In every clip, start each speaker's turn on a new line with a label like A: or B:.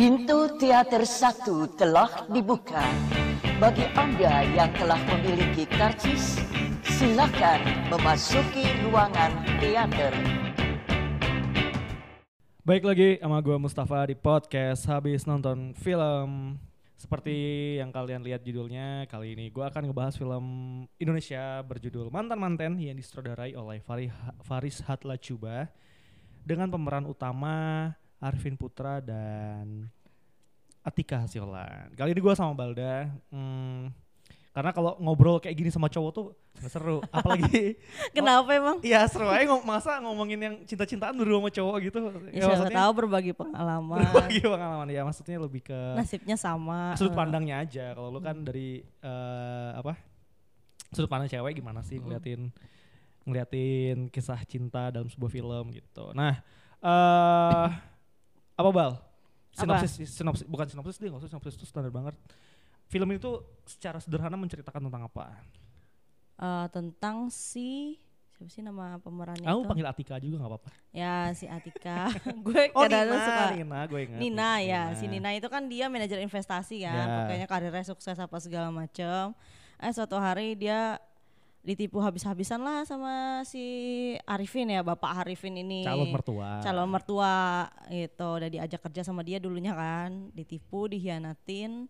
A: Pintu teater satu telah dibuka. Bagi Anda yang telah memiliki karcis, silakan memasuki ruangan teater.
B: Baik lagi sama gue Mustafa di podcast habis nonton film seperti yang kalian lihat judulnya kali ini gue akan ngebahas film Indonesia berjudul Mantan Manten yang disutradarai oleh Fari- Faris Hatlacuba dengan pemeran utama Arvin Putra dan Atika Hasiolan. Kali ini gue sama Balda. hmm, karena kalau ngobrol kayak gini sama cowok tuh gak seru. Apalagi
C: Kenapa emang?
B: Iya seru aja ngom- masa ngomongin yang cinta-cintaan dulu sama cowok gitu.
C: Ya, siapa tahu berbagi pengalaman.
B: berbagi pengalaman ya maksudnya lebih ke
C: Nasibnya sama.
B: sudut pandangnya aja. Kalau lu kan dari eh, apa? Sudut pandang cewek gimana sih ngeliatin ngeliatin kisah cinta dalam sebuah film gitu. Nah, eh apa bal? Sinopsis, sinopsis bukan sinopsis deh, nggak usah sinopsis itu standar banget. Film itu secara sederhana menceritakan tentang apa?
C: eh, tentang si siapa sih nama pemerannya
B: Kamu
C: itu?
B: panggil Atika juga nggak apa-apa.
C: Ya si Atika. Gue
B: Oh
C: kadang
B: Nina,
C: suka
B: Nina, gue ingat.
C: Nina ya, si Nina itu kan dia manajer investasi kan,
B: Ya.
C: pokoknya karirnya sukses apa segala macem. Eh suatu hari dia ditipu habis-habisan lah sama si Arifin ya, Bapak Arifin ini.
B: Calon mertua.
C: Calon mertua gitu, udah diajak kerja sama dia dulunya kan, ditipu, dihianatin.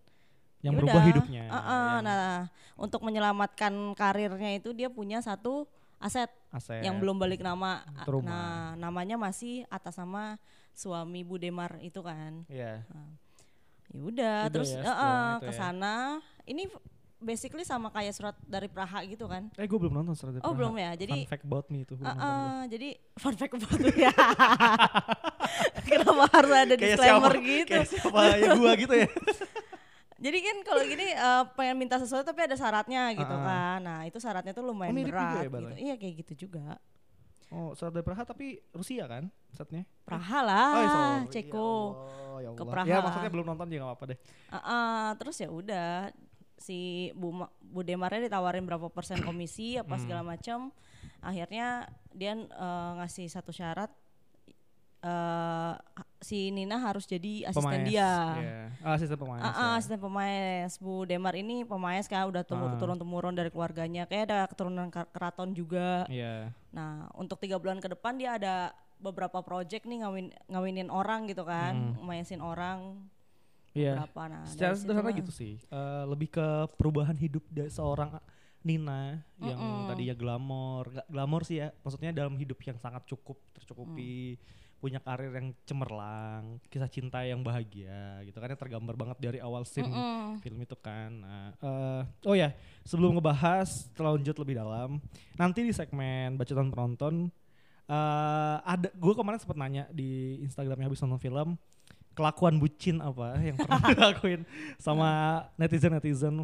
B: yang
C: Ya
B: merubah
C: udah.
B: hidupnya.
C: Uh-uh,
B: yang
C: Nah, untuk menyelamatkan karirnya itu dia punya satu aset
B: aset.
C: yang belum balik nama.
B: Itu rumah.
C: Nah, namanya masih atas nama suami Budemar itu kan.
B: Iya.
C: Ya udah,
B: Udah
C: terus
B: ya,
C: uh,
B: itu
C: ke
B: ya.
C: sana. Ini basically sama kayak surat dari Praha gitu kan.
B: Eh gue belum nonton Surat dari
C: Oh,
B: Praha.
C: belum ya? Jadi-
B: Fun fact about me itu
C: Uh, uh, jadi fun fact about ya. Kenapa harus ada disclaimer gitu?
B: Kayak siapa ya gua gitu ya.
C: Jadi kan kalau gini eh, pengen minta sesuatu tapi ada syaratnya gitu
B: ah.
C: kan. Nah, itu syaratnya tuh lumayan
B: Oh,
C: berat
B: ya,
C: gitu.
B: ya?
C: Iya kayak gitu juga.
B: Oh, Surat dari Praha tapi Rusia kan setnya?
C: Praha lah,
B: Oh, sorry.
C: Ceko.
B: Ya Allah, ya
C: Ke
B: Allah.
C: Praha.
B: Ya maksudnya belum nonton juga gak apa-apa deh.
C: Ah, ah, terus ya udah si Bu Ma- Bu Demarnya ditawarin berapa persen komisi apa
B: Hmm.
C: segala macam. Akhirnya dia eh, ngasih satu syarat eh si Nina harus jadi asisten
B: Pemaes,
C: dia.
B: Iya. Ah, asisten pemain.
C: Ah, ah, asisten pemain Bu Demar ini pemain kan udah
B: Ah.
C: turun temurun dari keluarganya kayak ada keturunan keraton juga
B: Iya.
C: nah untuk tiga bulan ke depan dia ada beberapa project nih ngawin ngawinin orang gitu kan maisin orang
B: Iya.
C: berapa nah
B: Secara sederhana gitu sih. Eh, lebih ke perubahan hidup dari seorang Nina yang
C: Mm-mm.
B: tadinya glamor, Nggak glamor sih ya. Maksudnya dalam hidup yang sangat cukup, tercukupi,
C: Mm.
B: punya karir yang cemerlang, kisah cinta yang bahagia gitu kan yang tergambar banget dari awal scene
C: Mm-mm.
B: film itu kan. Nah, eh, oh ya, sebelum ngebahas terlanjut lebih dalam, nanti di segmen bacaan penonton eh ada gue kemarin sempat nanya di Instagramnya habis nonton film kelakuan bucin apa yang pernah dilakuin sama netizen netizen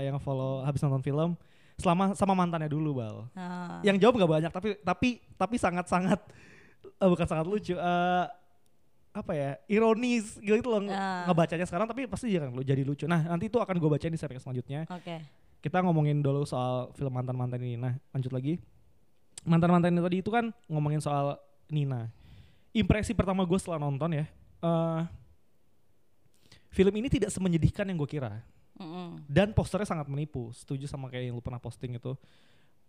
B: yang follow habis nonton film selama sama mantannya dulu bal.
C: Nah,
B: Yang jawab nggak banyak tapi tapi tapi sangat sangat bukan sangat lucu. eh apa ya ironis gitu loh
C: Ah.
B: ngebacanya sekarang tapi pasti jangan lu jadi lucu nah nanti itu akan gue bacain di segmen selanjutnya
C: oke
B: kita ngomongin dulu soal film mantan mantan ini nah lanjut lagi mantan mantan ini tadi itu kan ngomongin soal Nina impresi pertama gue setelah nonton ya eh film ini tidak semenyedihkan yang gue kira.
C: Mm-mm.
B: dan posternya sangat menipu. Setuju sama kayak yang lu pernah posting itu.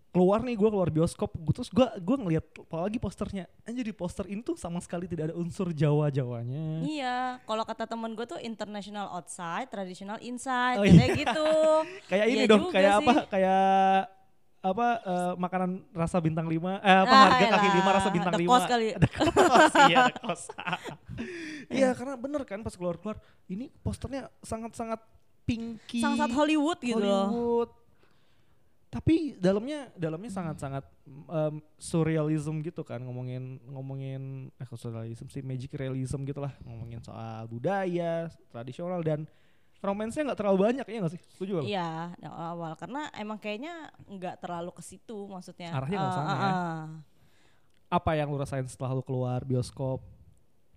B: Keluar nih gue keluar bioskop gua- terus gue gue ngeliat apalagi posternya. Anjir di poster ini tuh sama sekali tidak ada unsur Jawa Jawanya
C: Iya, kalau kata temen gue tuh international outside, traditional inside,
B: Oh,
C: katanya gitu.
B: kayak ini
C: Iya
B: dong kayak
C: sih.
B: apa kayak apa eh, makanan rasa bintang lima eh apa
C: Ah,
B: harga kaki
C: elah,
B: lima rasa bintang lima
C: kos kali.
B: ada kos iya kos iya karena bener kan pas keluar keluar ini posternya sangat sangat pinky
C: Sangat Hollywood gitu loh.
B: Hollywood. tapi dalamnya dalamnya sangat sangat em, surrealism gitu kan ngomongin ngomongin eh surrealism sih magic realism gitulah ngomongin soal budaya tradisional dan romansnya nggak terlalu banyak ya nggak sih setuju gak?
C: Iya, awal karena emang kayaknya nggak terlalu ke situ maksudnya.
B: Arahnya nggak
C: Eh,
B: sana
C: eh,
B: ya.
C: eh.
B: apa yang lu rasain setelah lu keluar bioskop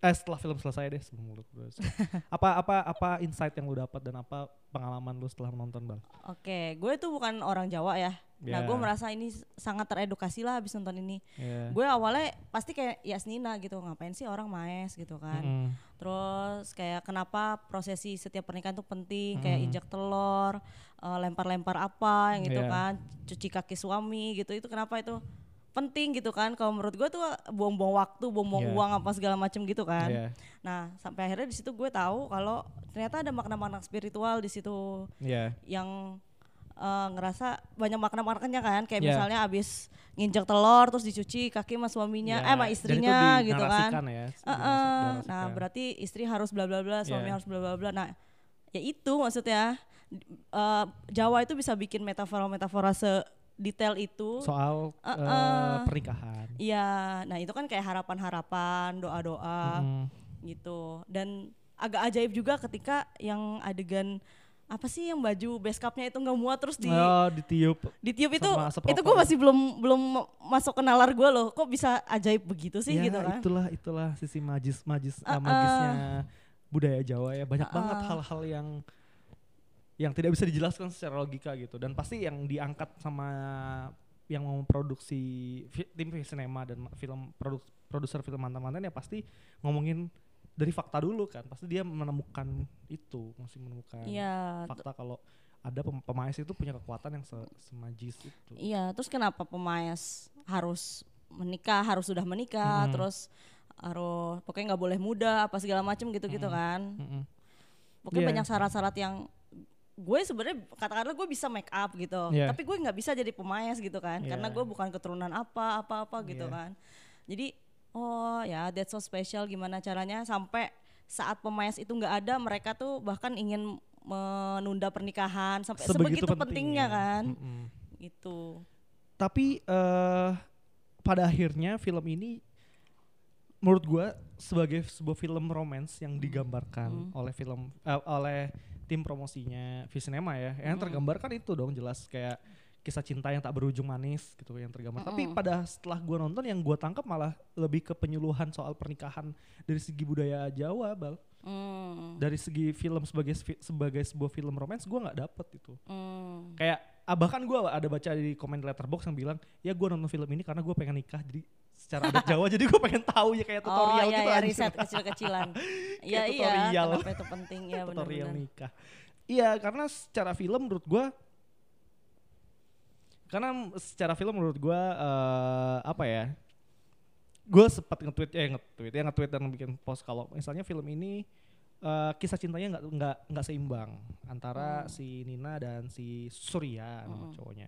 B: eh setelah film selesai deh sebelum lu keluar apa apa apa insight yang lu dapat dan apa pengalaman lu setelah menonton bang
C: Oke, gue tuh bukan orang Jawa ya. Nah,
B: Ya.
C: gue merasa ini sangat teredukasi lah habis nonton ini.
B: Iya.
C: Gue awalnya pasti kayak Yasnina gitu, ngapain sih orang maes gitu kan.
B: Mm-mm.
C: Terus kayak kenapa prosesi setiap pernikahan tuh penting, kayak
B: Hmm.
C: injak telur, eh, lempar-lempar apa yang gitu
B: Iya.
C: kan, cuci kaki suami gitu. Itu kenapa itu penting gitu kan? Kalau menurut gue tuh buang-buang waktu, buang-buang
B: Iya.
C: uang apa segala macem gitu kan.
B: Iya.
C: Nah, sampai akhirnya di situ gue tahu kalau ternyata ada makna-makna spiritual di situ
B: Iya.
C: yang eh, ngerasa banyak makna-maknanya kan kayak
B: Iya.
C: misalnya abis nginjek telur terus dicuci kaki sama suaminya
B: Iya.
C: eh sama istrinya gitu kan
B: ya,
C: Heeh.
B: dinarasikan.
C: nah berarti istri harus bla bla bla suami
B: Iya.
C: harus bla bla bla nah ya itu maksudnya eh, Jawa itu bisa bikin metafora-metafora sedetail itu
B: soal eh,
C: Heeh.
B: pernikahan.
C: iya nah itu kan kayak harapan-harapan doa-doa
B: Mm.
C: gitu dan agak ajaib juga ketika yang adegan apa sih yang baju base cupnya itu nggak muat terus di
B: Oh, ditiup.
C: ditiup itu itu gue masih belum belum masuk ke nalar gue loh kok bisa ajaib begitu sih
B: ya,
C: gitu kan
B: itulah itulah sisi magis magis eh,
C: Uh-uh.
B: magisnya budaya Jawa ya. Banyak
C: Uh-uh.
B: banget hal-hal yang yang tidak bisa dijelaskan secara logika gitu dan pasti yang diangkat sama yang mau memproduksi fi- tim sinema dan film produk produser film mantan-mantan ya pasti ngomongin dari fakta dulu kan pasti dia menemukan itu masih menemukan
C: t-
B: fakta kalau ada pem- pemain itu punya kekuatan yang se semajis itu
C: iya terus kenapa pemaes harus menikah harus sudah menikah
B: Mm-mm.
C: terus harus pokoknya nggak boleh muda apa segala macam gitu gitu
B: Mm-mm.
C: kan
B: Mm-mm.
C: pokoknya
B: Iya.
C: banyak syarat-syarat yang gue sebenarnya katakanlah gue bisa make up gitu
B: Iya.
C: tapi gue nggak bisa jadi pemaes gitu kan karena
B: Iya.
C: gue bukan keturunan apa apa apa gitu
B: Iya.
C: kan jadi oh ya that's so special gimana caranya sampai saat pemaes itu nggak ada mereka tuh bahkan ingin menunda pernikahan sampai sebegitu, pentingnya, kan
B: Mm-mm.
C: gitu
B: tapi eh pada akhirnya film ini menurut gua sebagai sebuah film romance yang digambarkan
C: Hmm.
B: oleh film eh, oleh tim promosinya Visinema ya yang
C: Hmm.
B: tergambar kan itu dong jelas kayak kisah cinta yang tak berujung manis gitu yang tergambar. Tapi
C: Mm-mm.
B: pada setelah gua nonton yang gua tangkap malah lebih ke penyuluhan soal pernikahan dari segi budaya Jawa bal.
C: Hmm,
B: dari segi film sebagai sebagai sebuah film romance gua nggak dapet itu.
C: Hmm.
B: kayak ah, bahkan gue ada baca di komen letterbox yang bilang ya gue nonton film ini karena gue pengen nikah. Jadi secara adat Jawa jadi gue pengen tahu ya kayak tutorial
C: oh iya
B: gitu
C: ya
B: anjir.
C: riset kecil-kecilan. Iya
B: Kayak
C: iya
B: tutorial.
C: kenapa itu penting? Ya
B: tutorial
C: benar-benar.
B: nikah. Iya karena secara film menurut gue karena secara film menurut gue eh, apa ya gue sempat nge-tweet eh nge-tweet ya nge-tweet dan bikin post kalau misalnya film ini eh, kisah cintanya nggak nggak nggak seimbang antara
C: Hmm.
B: si Nina dan si Surya nama
C: Hmm.
B: cowoknya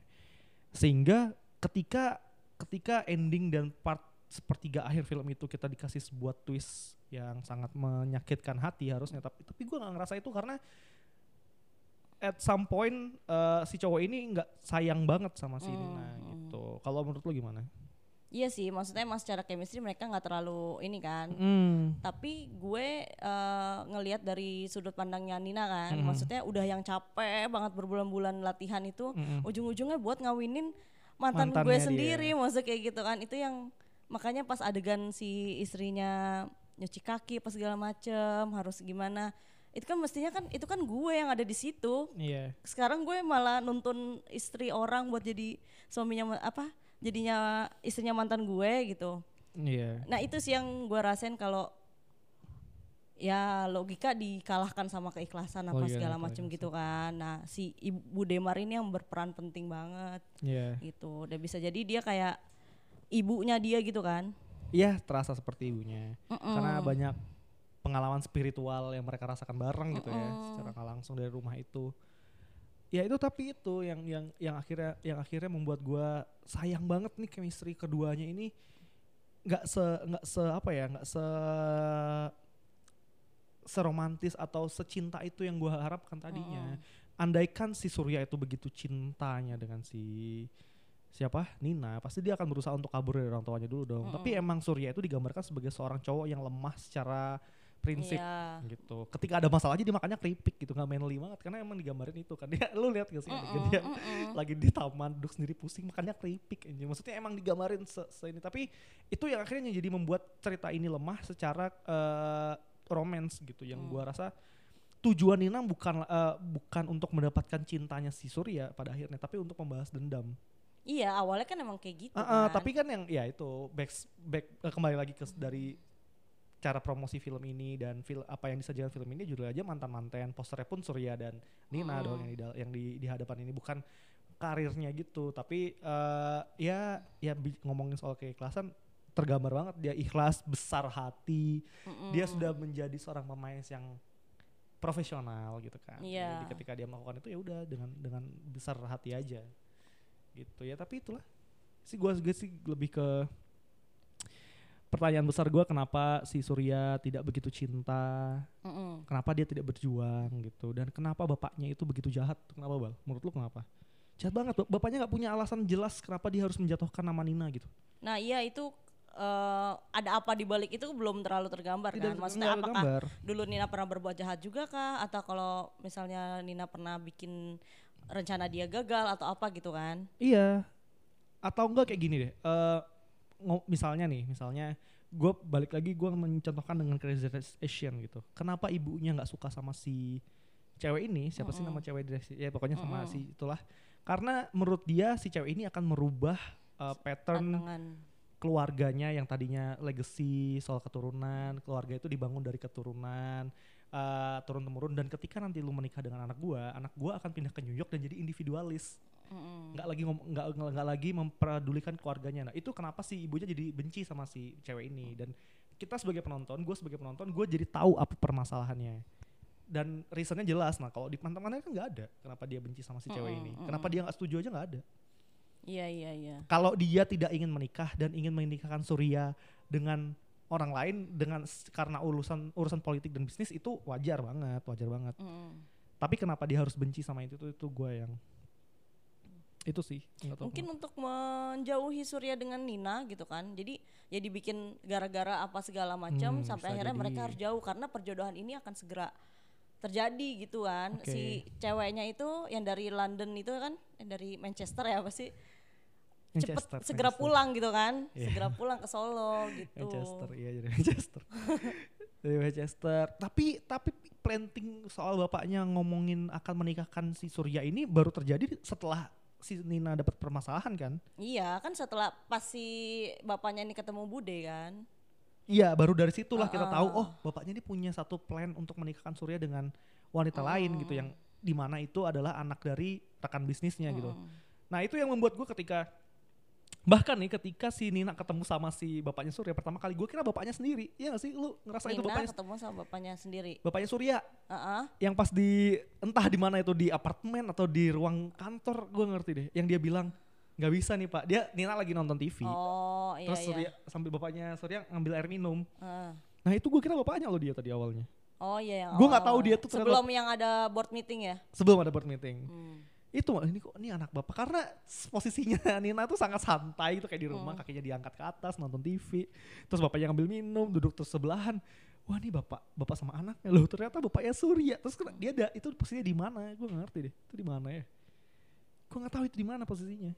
B: sehingga ketika ketika ending dan part sepertiga akhir film itu kita dikasih sebuah twist yang sangat menyakitkan hati harusnya tapi tapi gue nggak ngerasa itu karena at some point eh, si cowok ini nggak sayang banget sama si
C: Hmm,
B: Nina
C: hmm.
B: gitu kalau menurut lo gimana?
C: Iya sih, maksudnya emang secara chemistry mereka nggak terlalu ini kan.
B: Hmm.
C: Tapi gue eh, ngelihat dari sudut pandangnya Nina kan,
B: Mhm.
C: maksudnya udah yang capek banget berbulan-bulan latihan itu,
B: Mm-mm.
C: ujung-ujungnya buat ngawinin mantan
B: Mantannya
C: gue
B: dia.
C: sendiri, maksudnya kayak gitu kan. Itu yang makanya pas adegan si istrinya nyuci kaki pas segala macem harus gimana. Itu kan mestinya kan itu kan gue yang ada di situ.
B: Iya.
C: Sekarang gue malah nuntun istri orang buat jadi suaminya apa? Jadinya istrinya mantan gue gitu.
B: Iya.
C: Nah itu sih yang gue rasain kalau ya logika dikalahkan sama keikhlasan apa
B: Oh iya,
C: segala macam gitu kan. Nah si ibu Demar ini yang berperan penting banget
B: Iya.
C: gitu. Dan bisa jadi dia kayak ibunya dia gitu kan.
B: Iya, terasa seperti ibunya.
C: Mm-mm.
B: Karena banyak pengalaman spiritual yang mereka rasakan bareng gitu ya, secara nggak langsung dari rumah itu. Ya itu tapi itu yang yang yang akhirnya yang akhirnya membuat gua sayang banget nih chemistry keduanya ini nggak se nggak se apa ya nggak se seromantis atau secinta itu yang gua harapkan tadinya. Andaikan si Surya itu begitu cintanya dengan si siapa Nina, pasti dia akan berusaha untuk kabur dari orang tuanya dulu dong. Tapi
C: Mm-mm.
B: emang Surya itu digambarkan sebagai seorang cowok yang lemah secara prinsip
C: Iya.
B: gitu. Ketika ada masalah aja dia makanya keripik gitu, nggak manly banget karena emang digambarin itu kan. Dia lu lihat gak sih adegan
C: Mm-mm,
B: dia
C: mm-mm.
B: lagi di taman duduk sendiri pusing makanya keripik anjing. Maksudnya emang digambarin se, se ini tapi itu yang akhirnya jadi membuat cerita ini lemah secara eh, romance gitu yang
C: Hmm.
B: gua rasa tujuan Nina bukan eh, bukan untuk mendapatkan cintanya si Surya pada akhirnya tapi untuk membahas dendam.
C: Iya awalnya kan emang kayak gitu
B: Ah, ah,
C: kan.
B: tapi kan yang ya itu back back eh, kembali lagi ke dari cara promosi film ini dan film apa yang disajikan film ini judul aja mantan mantan posternya pun Surya dan Nina
C: Hmm.
B: dong yang di yang di, di hadapan ini bukan karirnya gitu tapi eh, ya ya ngomongin soal keikhlasan tergambar banget dia ikhlas besar hati
C: Mm-mm.
B: dia sudah menjadi seorang pemain yang profesional gitu kan
C: Iya.
B: jadi ketika dia melakukan itu ya udah dengan dengan besar hati aja gitu ya tapi itulah sih gua gue sih lebih ke pertanyaan besar gua kenapa si Surya tidak begitu cinta
C: Mm-mm.
B: kenapa dia tidak berjuang gitu dan kenapa bapaknya itu begitu jahat kenapa bal menurut lu kenapa jahat banget Bap- bapaknya nggak punya alasan jelas kenapa dia harus menjatuhkan nama Nina gitu
C: Nah iya itu eh, ada apa di balik itu belum terlalu tergambar kan? Maksudnya apakah
B: gambar.
C: dulu Nina pernah berbuat jahat juga kah? Atau kalau misalnya Nina pernah bikin rencana dia gagal atau apa gitu kan?
B: Iya. Atau enggak kayak gini deh. eh ngo- misalnya nih, misalnya gue balik lagi gue mencontohkan dengan Crazy Rich Asian gitu. Kenapa ibunya nggak suka sama si cewek ini? Siapa sih nama cewek dia? Ya pokoknya sama
C: Mm-mm.
B: si itulah. Karena menurut dia si cewek ini akan merubah eh, pattern
C: Pandangan.
B: keluarganya yang tadinya legacy soal keturunan, keluarga itu dibangun dari keturunan eh, turun temurun dan ketika nanti lu menikah dengan anak gua, anak gua akan pindah ke New York dan jadi individualis Nggak lagi ngom- nggak nggak nggak lagi memperdulikan keluarganya. Nah itu kenapa sih ibunya jadi benci sama si cewek ini? Dan kita sebagai penonton gue sebagai penonton gue jadi tahu apa permasalahannya. Dan reasonnya jelas nah kalau di pantangannya kan nggak ada kenapa dia benci sama si cewek
C: Mm-mm,
B: ini.
C: mm-mm.
B: kenapa dia nggak setuju aja nggak ada.
C: Iya iya iya.
B: kalau dia tidak ingin menikah dan ingin menikahkan Surya dengan orang lain dengan karena urusan urusan politik dan bisnis itu wajar banget wajar banget.
C: Mm-mm.
B: tapi kenapa dia harus benci sama itu itu, itu gue yang itu sih
C: Mungkin untuk menjauhi Surya dengan Nina gitu kan. Jadi ya dibikin gara-gara apa segala macam
B: Hmm,
C: sampai akhirnya
B: jadi.
C: mereka harus jauh karena perjodohan ini akan segera terjadi gitu kan.
B: Oke.
C: Si ceweknya itu yang dari London itu kan, yang dari Manchester ya apa sih? Cepet
B: Manchester,
C: segera
B: Manchester.
C: pulang gitu kan.
B: Iya.
C: Segera pulang ke Solo gitu.
B: Manchester iya jadi Manchester dari Manchester tapi tapi planting soal bapaknya ngomongin akan menikahkan si Surya ini baru terjadi setelah si Nina dapat permasalahan kan
C: Iya, kan setelah pas si bapaknya ini ketemu Bude kan.
B: iya baru dari situlah kita
C: Uh-uh.
B: tahu oh bapaknya ini punya satu plan untuk menikahkan Surya dengan wanita lain gitu yang di mana itu adalah anak dari rekan bisnisnya gitu
C: Mm.
B: nah itu yang membuat gue ketika bahkan nih ketika si Nina ketemu sama si bapaknya Surya pertama kali gue kira bapaknya sendiri iya gak sih lu ngerasa itu
C: Nina
B: bapaknya
C: ketemu sama bapaknya sendiri.
B: bapaknya Surya
C: Heeh.
B: yang pas di entah di mana itu di apartemen atau di ruang kantor gue ngerti deh yang dia bilang nggak bisa nih pak dia Nina lagi nonton TV
C: Oh iya
B: terus
C: iya.
B: Surya sambil bapaknya Surya ngambil air minum
C: Heeh.
B: nah itu gue kira bapaknya loh dia tadi awalnya
C: Oh iya yang
B: Gua nggak tahu
C: awal-awal.
B: dia tuh ternyata-
C: sebelum yang ada board meeting ya.
B: sebelum ada board meeting
C: Hmm.
B: Itu ini kok ini anak bapak. Karena posisinya Nina tuh sangat santai itu kayak di rumah
C: Hmm.
B: kakinya diangkat ke atas nonton TV terus bapaknya ngambil minum duduk terus sebelahan. Wah ini bapak bapak sama anaknya loh. Ternyata bapaknya Surya. Terus kena- dia ada itu posisinya di mana? Gue nggak ngerti deh itu di mana ya? Gue nggak tahu itu di mana posisinya.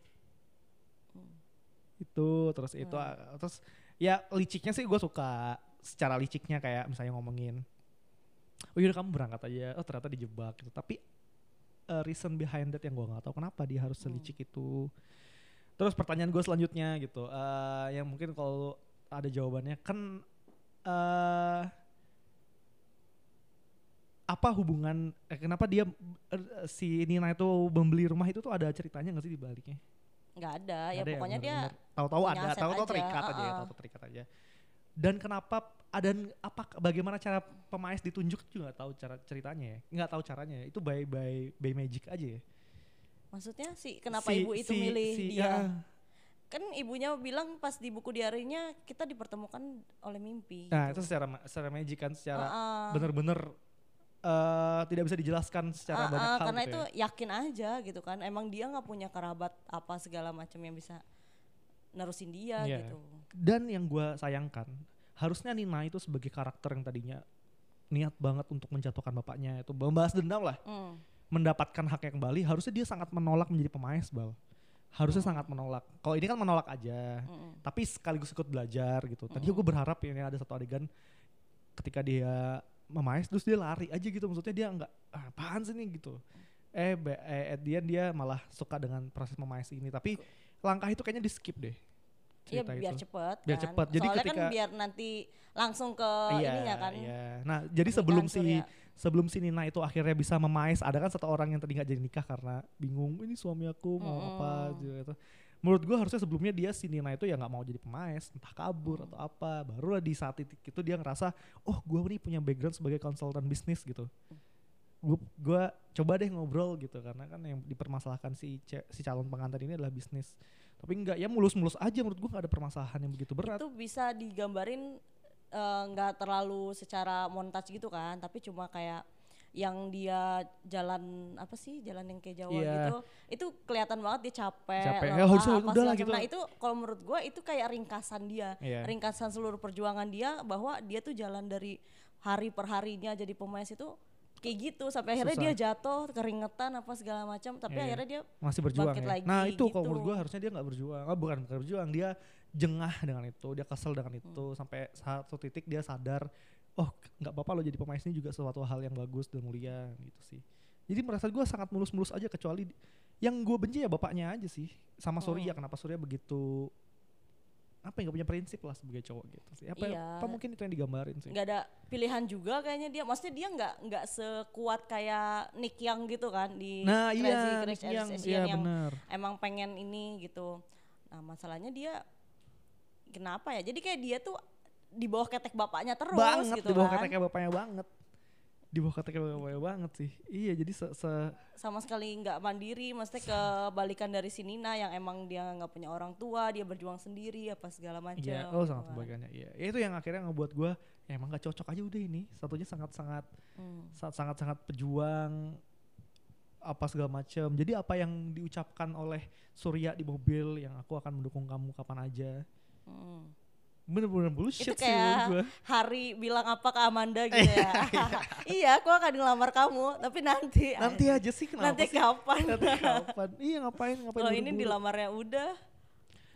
B: Itu terus itu
C: Hmm.
B: ah, terus ya liciknya sih gue suka. Secara liciknya kayak misalnya ngomongin oh yaudah kamu berangkat aja. Oh ternyata dijebak gitu. Tapi uh, reason behind that yang gue nggak tahu kenapa dia harus selicik itu. Terus pertanyaan gue selanjutnya gitu eh, yang mungkin kalau ada jawabannya kan eh apa hubungan eh, kenapa dia eh, si Nina itu membeli rumah itu tuh ada ceritanya nggak sih di baliknya?
C: Nggak ada ya
B: Ada
C: pokoknya dia
B: bener-bener tahu-tahu
C: punya
B: ada tahu-tahu terikat aja ya tahu-tahu terikat aja. Dan kenapa ada apa bagaimana cara pemaes ditunjuk juga nggak tahu cara ceritanya ya nggak tahu caranya itu by by by magic aja ya
C: maksudnya sih kenapa
B: Si-
C: ibu itu
B: si-
C: milih
B: si-
C: dia
B: ya.
C: kan ibunya bilang pas di buku diarinya kita dipertemukan oleh mimpi
B: nah itu
C: gitu.
B: secara ma- secara magic kan secara
C: Uh-uh.
B: bener-bener eh tidak bisa dijelaskan secara
C: Ah,
B: banyak
C: ah,
B: hal
C: karena
B: gitu
C: itu
B: ya.
C: yakin aja gitu kan emang dia nggak punya kerabat apa segala macam yang bisa nerusin dia
B: Iya.
C: gitu
B: dan yang gue sayangkan harusnya Nina itu sebagai karakter yang tadinya niat banget untuk menjatuhkan bapaknya itu membalas dendam lah.
C: Hmm.
B: mendapatkan haknya kembali harusnya dia sangat menolak menjadi pemain bal. Harusnya sangat menolak. Kalau ini kan menolak aja
C: Mm-mm.
B: tapi sekaligus ikut belajar gitu. Tadi
C: Mm.
B: gue berharap ini ada satu adegan ketika dia memaes terus dia lari aja gitu. Maksudnya dia nggak ah, apaan sih nih gitu. Eh, be- eh at the end dia malah suka dengan proses memaes ini. Tapi langkah itu kayaknya di skip deh
C: Iya biar
B: itu.
C: cepet
B: Biar
C: kan.
B: cepet. Jadi
C: Soalnya
B: ketika-
C: kan biar nanti langsung ke
B: iya,
C: ininya kan.
B: Iya. Nah, jadi sebelum si
C: Surya.
B: sebelum si Nina itu akhirnya bisa memais, ada kan satu orang yang tadi nggak jadi nikah karena bingung ini suami aku mau apa
C: Mm-mm.
B: gitu. Menurut gua harusnya sebelumnya dia si Nina itu ya nggak mau jadi pemais, entah kabur atau apa. Barulah di saat titik itu dia ngerasa, oh gua nih punya background sebagai konsultan bisnis gitu. Gua coba deh ngobrol gitu karena kan yang dipermasalahkan si si calon pengantin ini adalah bisnis. Tapi enggak ya mulus-mulus aja menurut gua nggak ada permasalahan yang begitu berat.
C: Itu bisa digambarin eh, nggak terlalu secara montage gitu kan, tapi cuma kayak yang dia jalan apa sih jalan yang kayak Jawa
B: Iya.
C: gitu itu kelihatan banget dia capek,
B: Capek. Ya,
C: lelah, apa
B: udah lah
C: segala
B: gitu.
C: Nah itu kalau menurut gue itu kayak ringkasan dia,
B: Iya.
C: ringkasan seluruh perjuangan dia bahwa dia tuh jalan dari hari per harinya jadi pemain itu kayak gitu sampai akhirnya
B: Susah.
C: dia jatuh keringetan apa segala macam tapi
B: Iya.
C: akhirnya dia
B: masih berjuang ya.
C: lagi
B: nah itu kalau
C: gitu.
B: menurut gue harusnya dia nggak berjuang, oh, bukan bukan berjuang, dia jengah dengan itu, dia kesel dengan
C: Hmm.
B: itu sampai satu titik dia sadar, oh nggak apa-apa lo jadi pemain ini juga suatu hal yang bagus dan mulia gitu sih. Jadi merasa gue sangat mulus-mulus aja kecuali yang gue benci ya bapaknya aja sih sama Surya
C: Hmm.
B: kenapa Surya begitu apa yang gak punya prinsip lah sebagai cowok gitu sih? Apa,
C: Iya.
B: apa mungkin itu yang digambarin sih?
C: Nggak ada pilihan juga kayaknya dia. Maksudnya dia nggak nggak sekuat kayak Nick Young gitu kan di
B: nah
C: Crazy
B: iya
C: Rich
B: yang
C: Asian
B: iya
C: yang
B: benar.
C: emang pengen ini gitu. Nah masalahnya dia kenapa ya? Jadi kayak dia tuh di bawah ketek bapaknya terus
B: banget
C: gitu
B: di bawah
C: kan.
B: keteknya bapaknya banget di bawah keteknya bapaknya banget sih iya jadi se, se-
C: sama sekali nggak mandiri maksudnya kebalikan dari si Nina yang emang dia nggak punya orang tua dia berjuang sendiri apa segala macam
B: Iya, oh sangat
C: kan.
B: kebalikannya. Iya, ya, itu yang akhirnya ngebuat gue ya emang gak cocok aja udah ini. Satunya sangat-sangat
C: Hmm.
B: sangat sangat pejuang apa segala macam. Jadi apa yang diucapkan oleh Surya di mobil yang aku akan mendukung kamu kapan aja.
C: Hmm.
B: Bener-bener bullshit
C: Itu
B: sih
C: kayak
B: menurut gue.
C: Hari bilang apa ke Amanda gitu ya. iya, aku akan ngelamar kamu, tapi nanti.
B: Nanti aja sih kenapa
C: nanti
B: sih?
C: kapan?
B: Nanti kapan? Iya ngapain ngapain
C: Kalau ini dilamarnya udah,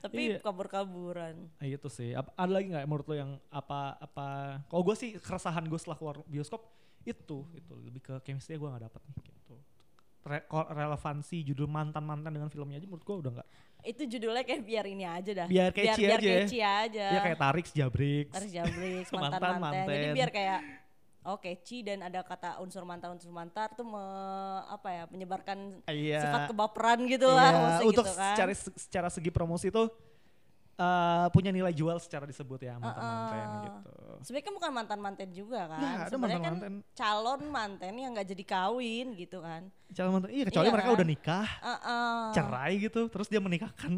C: tapi
B: Iya.
C: kabur-kaburan.
B: Ah, itu sih. Ap- ada lagi nggak menurut lo yang apa apa? Kalau gue sih keresahan gue setelah keluar bioskop itu itu lebih ke chemistry gue nggak dapet nih gitu. Re- relevansi judul mantan mantan dengan filmnya aja menurut gue udah nggak.
C: Itu judulnya kayak biar ini aja dah.
B: Biar catchy
C: biar
B: aja ya.
C: catchy aja.
B: Ya kayak tarik jabrix.
C: Harus jablix,
B: Mantan,
C: mantan-mantan. Jadi biar kayak oh catchy dan ada kata unsur mantan unsur mantan tuh me- apa ya menyebarkan
B: Iya.
C: sifat kebaperan gitu
B: Iya,
C: lah maksudnya
B: untuk
C: gitu kan.
B: secara secara segi promosi itu eh, punya nilai jual secara disebut ya mantan mantan
C: Uh-uh.
B: gitu.
C: Sebenarnya kan bukan mantan-manten juga kan.
B: Ya, ada
C: Sebenarnya kan
B: mantan-mantan.
C: calon manten yang nggak jadi kawin gitu kan.
B: Calon mantan, iya kecuali
C: Iya
B: mereka
C: kan?
B: udah nikah,
C: Uh-uh.
B: cerai gitu, terus dia menikahkan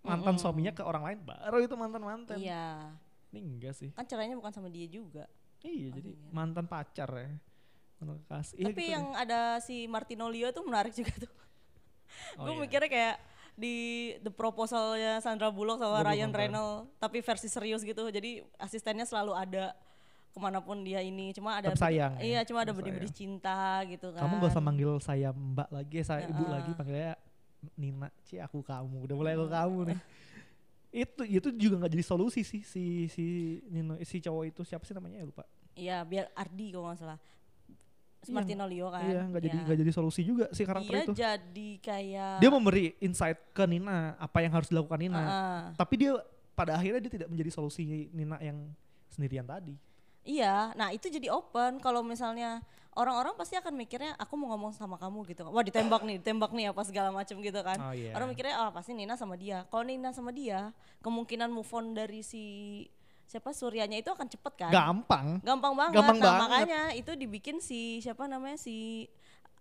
B: mantan
C: Mm-mm.
B: suaminya ke orang lain, baru itu mantan mantan.
C: Iya.
B: Ini enggak sih.
C: Kan cerainya bukan sama dia juga.
B: Iya, jadi
C: iya.
B: mantan pacar ya. Mantan kekasih. Iya,
C: Tapi
B: gitu
C: yang ada si Martino Leo tuh menarik juga tuh.
B: Oh,
C: gue
B: iya.
C: mikirnya kayak di The Proposalnya Sandra Bullock sama
B: belum
C: Ryan. Reynolds tapi versi serius gitu. Jadi asistennya selalu ada ke mana pun dia ini. Cuma ada
B: Tetap sayang ya,
C: Iya, cuma ada benih-benih cinta gitu kan.
B: Kamu gak usah manggil saya mbak lagi, ya, saya ibu
C: Heeh.
B: lagi, panggilnya Nina, Ci aku kamu, udah mulai aku kamu nih. itu itu juga nggak jadi solusi sih si si Nino si cowok itu siapa sih namanya ya lupa.
C: Iya, biar Ardi kalau nggak salah.
B: Iya,
C: Martino Leo kan.
B: Iya nggak jadi
C: Iya.
B: nggak jadi solusi juga si karakter
C: Dia
B: itu.
C: jadi kayak
B: Dia memberi insight ke Nina apa yang harus dilakukan Nina,
C: Heeh.
B: tapi dia pada akhirnya dia tidak menjadi solusi Nina yang sendirian tadi.
C: Iya, nah itu jadi open kalau misalnya orang-orang pasti akan mikirnya aku mau ngomong sama kamu gitu. Wah ditembak nih, ditembak nih apa segala macam gitu kan.
B: Oh, iya.
C: Orang mikirnya oh pasti Nina sama dia. Kalau Nina sama dia, kemungkinan move on dari si siapa Suryanya itu akan cepet kan.
B: Gampang.
C: Gampang banget.
B: Gampang
C: nah
B: banget.
C: makanya itu dibikin si siapa namanya si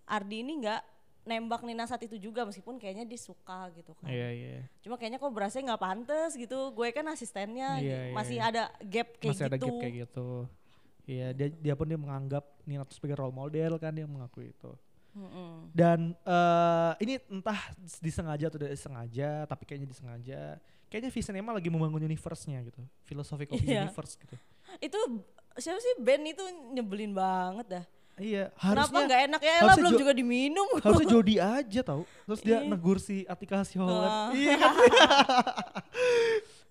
C: Ardi ini nggak nembak Nina saat itu juga meskipun kayaknya dia suka gitu kan.
B: Iya iya.
C: Cuma kayaknya kok berasa nggak pantas gitu. Gue kan asistennya
B: Iya, iya,
C: masih
B: iya.
C: ada gap kayak
B: Masih
C: gitu.
B: ada gap kayak gitu. Iya dia dia pun dia menganggap Nina itu sebagai role model kan dia mengakui itu.
C: Mm-mm.
B: Dan eh ini entah disengaja atau tidak disengaja, tapi kayaknya disengaja. Kayaknya Visinema lagi membangun universe-nya gitu, philosophical
C: Iya.
B: universe gitu.
C: Itu siapa sih band itu nyebelin banget dah.
B: Iya,
C: Kenapa
B: harusnya
C: nggak enak ya lah belum juga diminum.
B: harusnya Jody aja tau. Terus dia
C: Iya.
B: negur si Atika Hasiholan.
C: Ah.
B: Iya kan?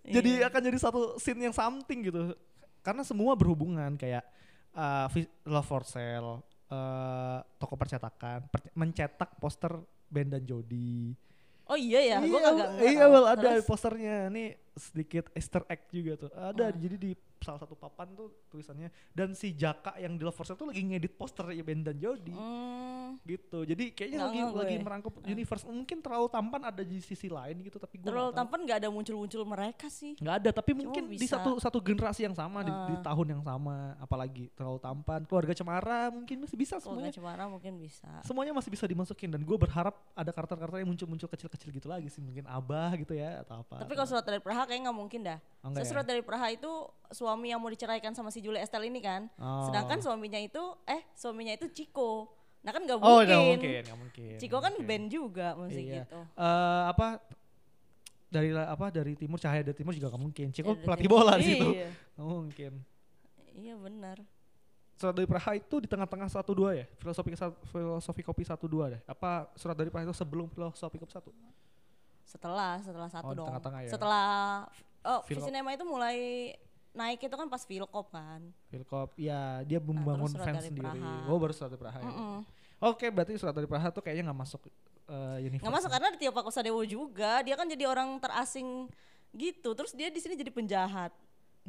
B: jadi
C: Iya.
B: akan jadi satu scene yang something gitu. Karena semua berhubungan kayak uh, Love for Sale, uh, toko percetakan, per- mencetak poster Ben dan Jody.
C: Oh iya ya, gue
B: iya,
C: kagak
B: iya well ada posternya. Nih sedikit Easter egg juga tuh. Ada jadi di salah satu papan tuh tulisannya dan si Jaka yang di Lovers tuh lagi ngedit poster ya Ben dan Jody.
C: Hmm,
B: Gitu. Jadi kayaknya
C: Nggak
B: lagi
C: ngeh gue.
B: lagi merangkup universe. Mungkin terlalu tampan ada di sisi lain gitu tapi gue
C: terlalu tampan nggak ada muncul-muncul mereka sih.
B: nggak ada tapi mungkin di
C: bisa.
B: satu satu generasi yang sama di, di
C: Ah.
B: tahun yang sama apalagi terlalu tampan keluarga cemara mungkin masih bisa
C: Keluarga
B: semuanya
C: Cemara mungkin bisa.
B: semuanya masih bisa dimasukin dan gue berharap ada karakter-karakter yang muncul-muncul kecil-kecil gitu lagi sih mungkin abah gitu ya atau apa
C: Tapi kalau surat dari Praha kayaknya nggak mungkin dah.
B: Oh,
C: So,
B: ya?
C: surat dari Praha itu suami yang mau diceraikan sama si Julia Estelle ini kan.
B: Oh.
C: Sedangkan suaminya itu eh suaminya itu Chico. Nah kan nggak
B: oh
C: mungkin.
B: nggak mungkin nggak mungkin
C: Chico
B: nggak
C: kan
B: mungkin.
C: band juga musik
B: Iya.
C: gitu.
B: Eh, apa dari apa dari timur cahaya dari timur juga nggak mungkin Ciko
C: Dari
B: pelatih
C: timur.
B: bola di situ
C: Iya.
B: mungkin
C: Iya benar.
B: surat dari Praha itu di tengah-tengah satu dua ya filosofi filosofi kopi satu dua deh apa surat dari Praha itu sebelum filosofi kopi satu
C: Setelah setelah satu
B: Oh,
C: dong.
B: tengah-tengah ya.
C: Setelah oh. Visinema itu mulai naik itu kan pas Filkop kan.
B: Filkop ya dia membangun
C: surat
B: fans sendiri
C: Praha.
B: oh baru surat dari Praha ya.
C: Mm-mm.
B: oke berarti surat dari Praha tuh kayaknya nggak masuk eh, universe
C: Nggak masuk karena di Tio Pakusadewo juga dia kan jadi orang terasing gitu. Terus dia di sini jadi penjahat.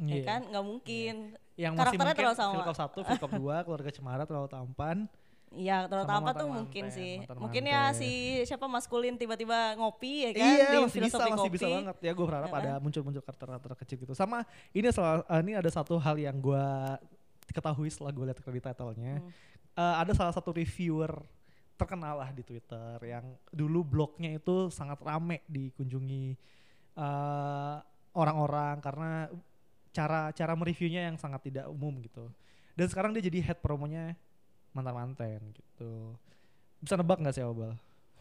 B: Iya.
C: Ya kan nggak mungkin.
B: yang masih
C: Karakternya
B: mungkin
C: terlalu sama.
B: Filkop satu Filkop dua keluarga cemara terlalu tampan
C: Iya, tampan tuh mungkin sih.
B: mantan-mantan.
C: Mungkin ya si siapa maskulin tiba-tiba ngopi ya kan
B: iya
C: di
B: masih bisa masih
C: kopi.
B: bisa banget ya gue berharap
C: Ya kan?
B: ada muncul-muncul karakter-karakter kecil gitu sama ini salah eh, ini ada satu hal yang gue ketahui setelah gue lihat credit title-nya
C: Hmm.
B: Eh, ada salah satu reviewer terkenal lah di Twitter yang dulu blognya itu sangat rame dikunjungi eh, orang-orang karena cara cara mereviewnya yang sangat tidak umum gitu dan sekarang dia jadi head promonya mantan-manten gitu bisa nebak nggak sih Obal?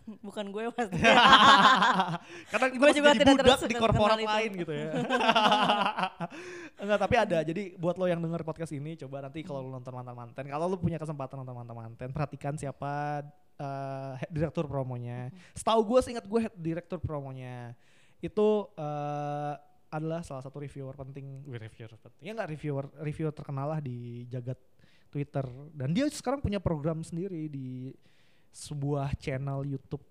C: Bukan gue pasti.
B: Karena masih
C: juga
B: jadi
C: tidak
B: budak di korporat lain gitu ya. Enggak, tapi ada. Jadi buat lo yang denger podcast ini, coba nanti kalau lo nonton mantan-manten, kalau lo punya kesempatan nonton mantan-manten, perhatikan siapa eh, head direktur promonya. Setahu gue, seingat gue head direktur promonya itu eh, adalah salah satu reviewer penting, reviewer penting, ya nggak reviewer, reviewer terkenal lah di jagat Twitter. Dan dia sekarang punya program sendiri di sebuah channel YouTube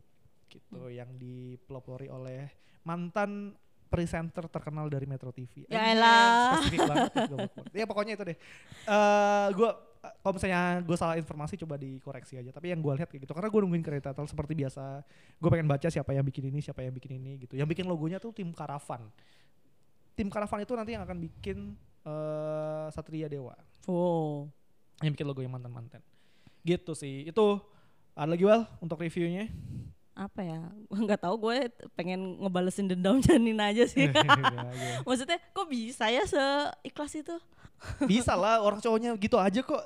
B: gitu yang dipelopori oleh mantan presenter terkenal dari Metro TV.
C: Ya elah.
B: Spesifik banget. ya, ya pokoknya itu deh. Eh gua kalau misalnya gue salah informasi coba dikoreksi aja. Tapi yang gue lihat kayak gitu karena gue nungguin kredit title seperti biasa. Gue pengen baca siapa yang bikin ini, siapa yang bikin ini gitu. Yang bikin logonya tuh tim Karavan. Tim Karavan itu nanti yang akan bikin eh Satria Dewa
C: Wow.
B: Yang bikin logo yang mantan-mantan. Gitu sih. Itu ada lagi Wal untuk reviewnya.
C: Apa ya? Gue nggak tahu gue pengen ngebalesin dendam Janina aja sih.
B: Ya, ya.
C: Maksudnya kok bisa ya seikhlas itu?
B: Bisa lah orang cowoknya gitu aja kok.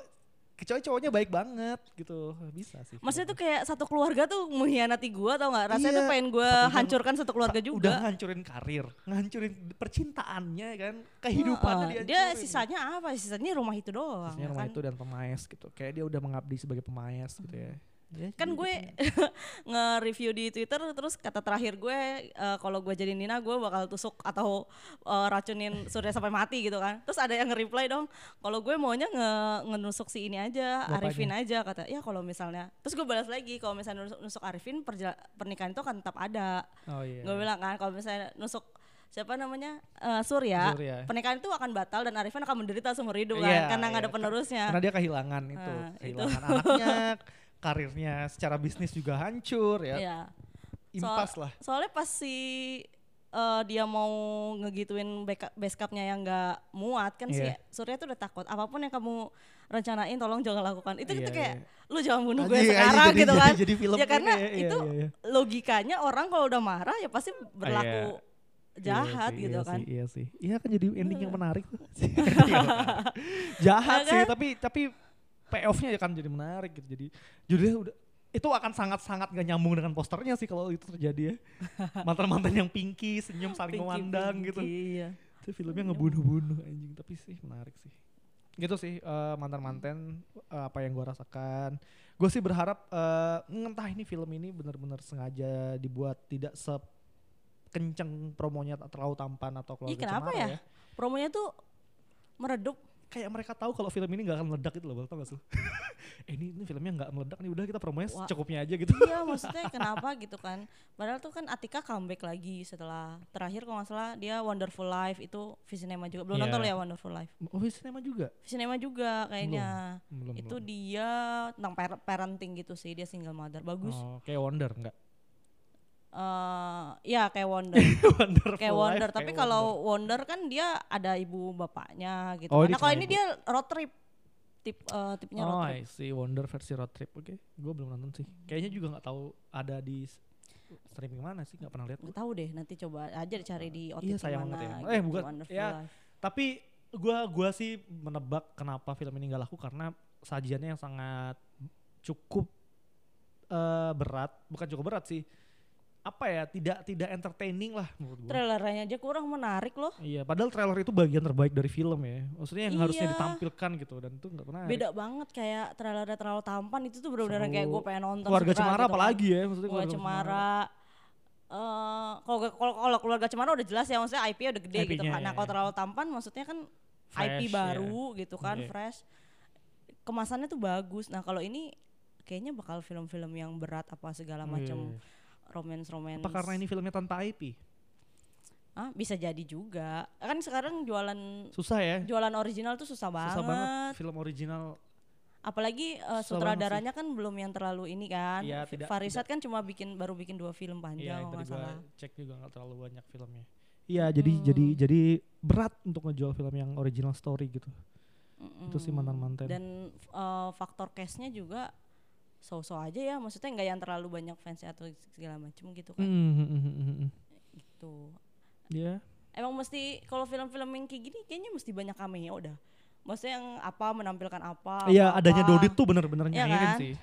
B: Kecuali cowoknya baik banget gitu. Bisa sih.
C: Maksudnya tuh kayak satu keluarga tuh mengkhianati gue tau nggak? Rasanya
B: Iya.
C: tuh pengen gue hancurkan satu keluarga juga.
B: Udah ngancurin karir, ngancurin percintaannya kan, kehidupannya
C: Heeh,
B: dia
C: dia sisanya apa? Sisanya rumah itu doang.
B: Sisanya
C: ya
B: rumah
C: kan?
B: itu dan pemaes gitu. Kayak dia udah mengabdi sebagai pemaes gitu ya. Ya,
C: kan gue nge-review di Twitter terus kata terakhir gue eh, kalau gue jadi Nina gue bakal tusuk atau eh, racunin Surya sampai mati gitu kan terus ada yang nge-reply dong kalau gue maunya nge ngenusuk si ini aja
B: Bapaknya.
C: Arifin aja kata ya kalau misalnya terus gue balas lagi kalau misalnya nusuk, nusuk Arifin pernikahan itu akan tetap ada
B: Oh iya.
C: gue bilang kan kalau misalnya nusuk siapa namanya Eh, Surya,
B: Surya.
C: pernikahan itu akan batal dan Arifin akan menderita seumur hidup kan
B: Iya,
C: karena nggak
B: iya.
C: ada penerusnya
B: Karena dia kehilangan itu,
C: itu.
B: kehilangan anaknya, karirnya secara bisnis juga hancur ya.
C: Iya.
B: Impas lah.
C: Soalnya pas si eh, dia mau ngegituin base campnya yang nggak muat kan
B: Iya.
C: si Surya tuh udah takut apa pun yang kamu rencanain tolong jangan lakukan itu
B: Iya,
C: itu kayak
B: iya.
C: lu jangan bunuh gue sekarang
B: jadi-
C: gitu
B: jadi-
C: kan
B: jadi film
C: ya karena
B: iya,
C: itu
B: iya, iya.
C: logikanya orang kalau udah marah ya pasti berlaku jahat
B: Iya sih,
C: gitu
B: iya
C: kan
B: Sih, iya sih. Iya kan jadi ending yang menarik tuh. Jahat
C: Ya
B: sih,
C: kan?
B: tapi tapi payoff-nya kan jadi menarik gitu. Jadi judulnya udah itu akan sangat-sangat gak nyambung dengan posternya sih kalau itu terjadi ya. Mantan-mantan yang pinky, senyum saling
C: Pinky,
B: memandang
C: pinky,
B: gitu.
C: iya.
B: Itu filmnya ngebunuh-bunuh anjing, tapi sih menarik sih. Gitu sih eh, mantan-mantan eh, apa yang gua rasakan. Gue sih berharap eh, entah ini film ini benar-benar sengaja dibuat tidak se kenceng promonya terlalu tampan atau keluarga
C: Ih, kenapa
B: cemara
C: ya? promonya tuh meredup
B: kayak mereka tahu kalau film ini nggak akan meledak gitu loh, tau gak sih? eh ini, ini filmnya nggak meledak nih, udah kita promonya
C: Wah.
B: secukupnya aja gitu.
C: Iya maksudnya kenapa gitu kan Padahal tuh kan Atika comeback lagi setelah Terakhir kalau nggak salah dia Wonderful Life itu Visinema juga Belum
B: Iya.
C: nonton ya Wonderful Life
B: Oh, sinema juga?
C: Visinema juga kayaknya
B: Belum,
C: Itu
B: belum.
C: dia tentang par- parenting gitu sih Dia single mother Bagus
B: Oh, kayak Wonder enggak?
C: Eh, Ya kayak Wonder
B: Wonderful
C: Kayak Wonder
B: Life,
C: Tapi
B: kayak
C: kalau Wonder kan dia ada ibu bapaknya gitu
B: Oh,
C: kan. Nah kalau ini
B: ibu.
C: dia road trip Tip, eh, tipnya
B: Oh,
C: road trip
B: I see. Wonder versi road trip. Oke, gue belum nonton sih. Kayaknya juga nggak tahu ada di streaming mana sih, nggak pernah lihat.
C: Nggak tahu deh nanti coba aja dicari di OTT
B: Iya, sayang
C: mana
B: banget ya.
C: gitu,
B: Eh, bukan.
C: Wonderful
B: Ya,
C: Life.
B: Tapi gua gua sih menebak kenapa film ini nggak laku karena sajiannya yang sangat cukup eh, berat, bukan cukup berat sih. Apa ya? Tidak tidak entertaining lah menurut gua.
C: Trailernya aja kurang menarik loh.
B: Iya, padahal trailer itu bagian terbaik dari film ya. Maksudnya yang harusnya
C: Iya.
B: ditampilkan gitu dan itu nggak pernah.
C: Beda banget kayak trailernya terlalu tampan itu tuh bener-bener
B: Seru.
C: kayak gue pengen nonton
B: Keluarga Cemara
C: gitu kan.
B: apalagi ya, maksudnya
C: Keluarga Cemara. Eh, kalau kalau kalau keluarga Cemara udah jelas ya maksudnya IP-nya udah gede gitu
B: IP-nya,
C: kan. Nah,
B: ya.
C: kalau terlalu tampan maksudnya kan
B: Fresh,
C: IP
B: ya.
C: baru gitu kan,
B: Iya.
C: fresh. Kemasannya tuh bagus. Nah, kalau ini kayaknya bakal film-film yang berat apa segala macam
B: Iya.
C: romance-romance.
B: Apa karena ini filmnya tanpa IP?
C: Ah, bisa jadi juga. Kan sekarang jualan
B: Susah ya.
C: jualan original tuh susah banget.
B: Susah banget film original.
C: Apalagi uh, sutradaranya kan belum yang terlalu ini kan.
B: Iya,
C: F-
B: tidak-
C: Farisat kan cuma bikin baru bikin dua film panjang kalau salah.
B: cek juga nggak terlalu banyak filmnya. Iya, jadi jadi jadi berat untuk ngejual film yang original story gitu. Itu sih mantan-mantan.
C: Dan uh, faktor cashnya juga so-so aja ya. Maksudnya nggak yang terlalu banyak fansnya atau segala macem gitu kan.
B: Hmm, hmm, hmm, hmm, hmm.
C: Gitu.
B: Iya.
C: Emang mesti kalau film-film yang kayak gini kayaknya mesti banyak cameo dah. Maksudnya yang apa menampilkan apa.
B: Iya,
C: apa-apa.
B: adanya Dodit tuh bener-bener
C: Iya
B: nyairin
C: kan?
B: sih.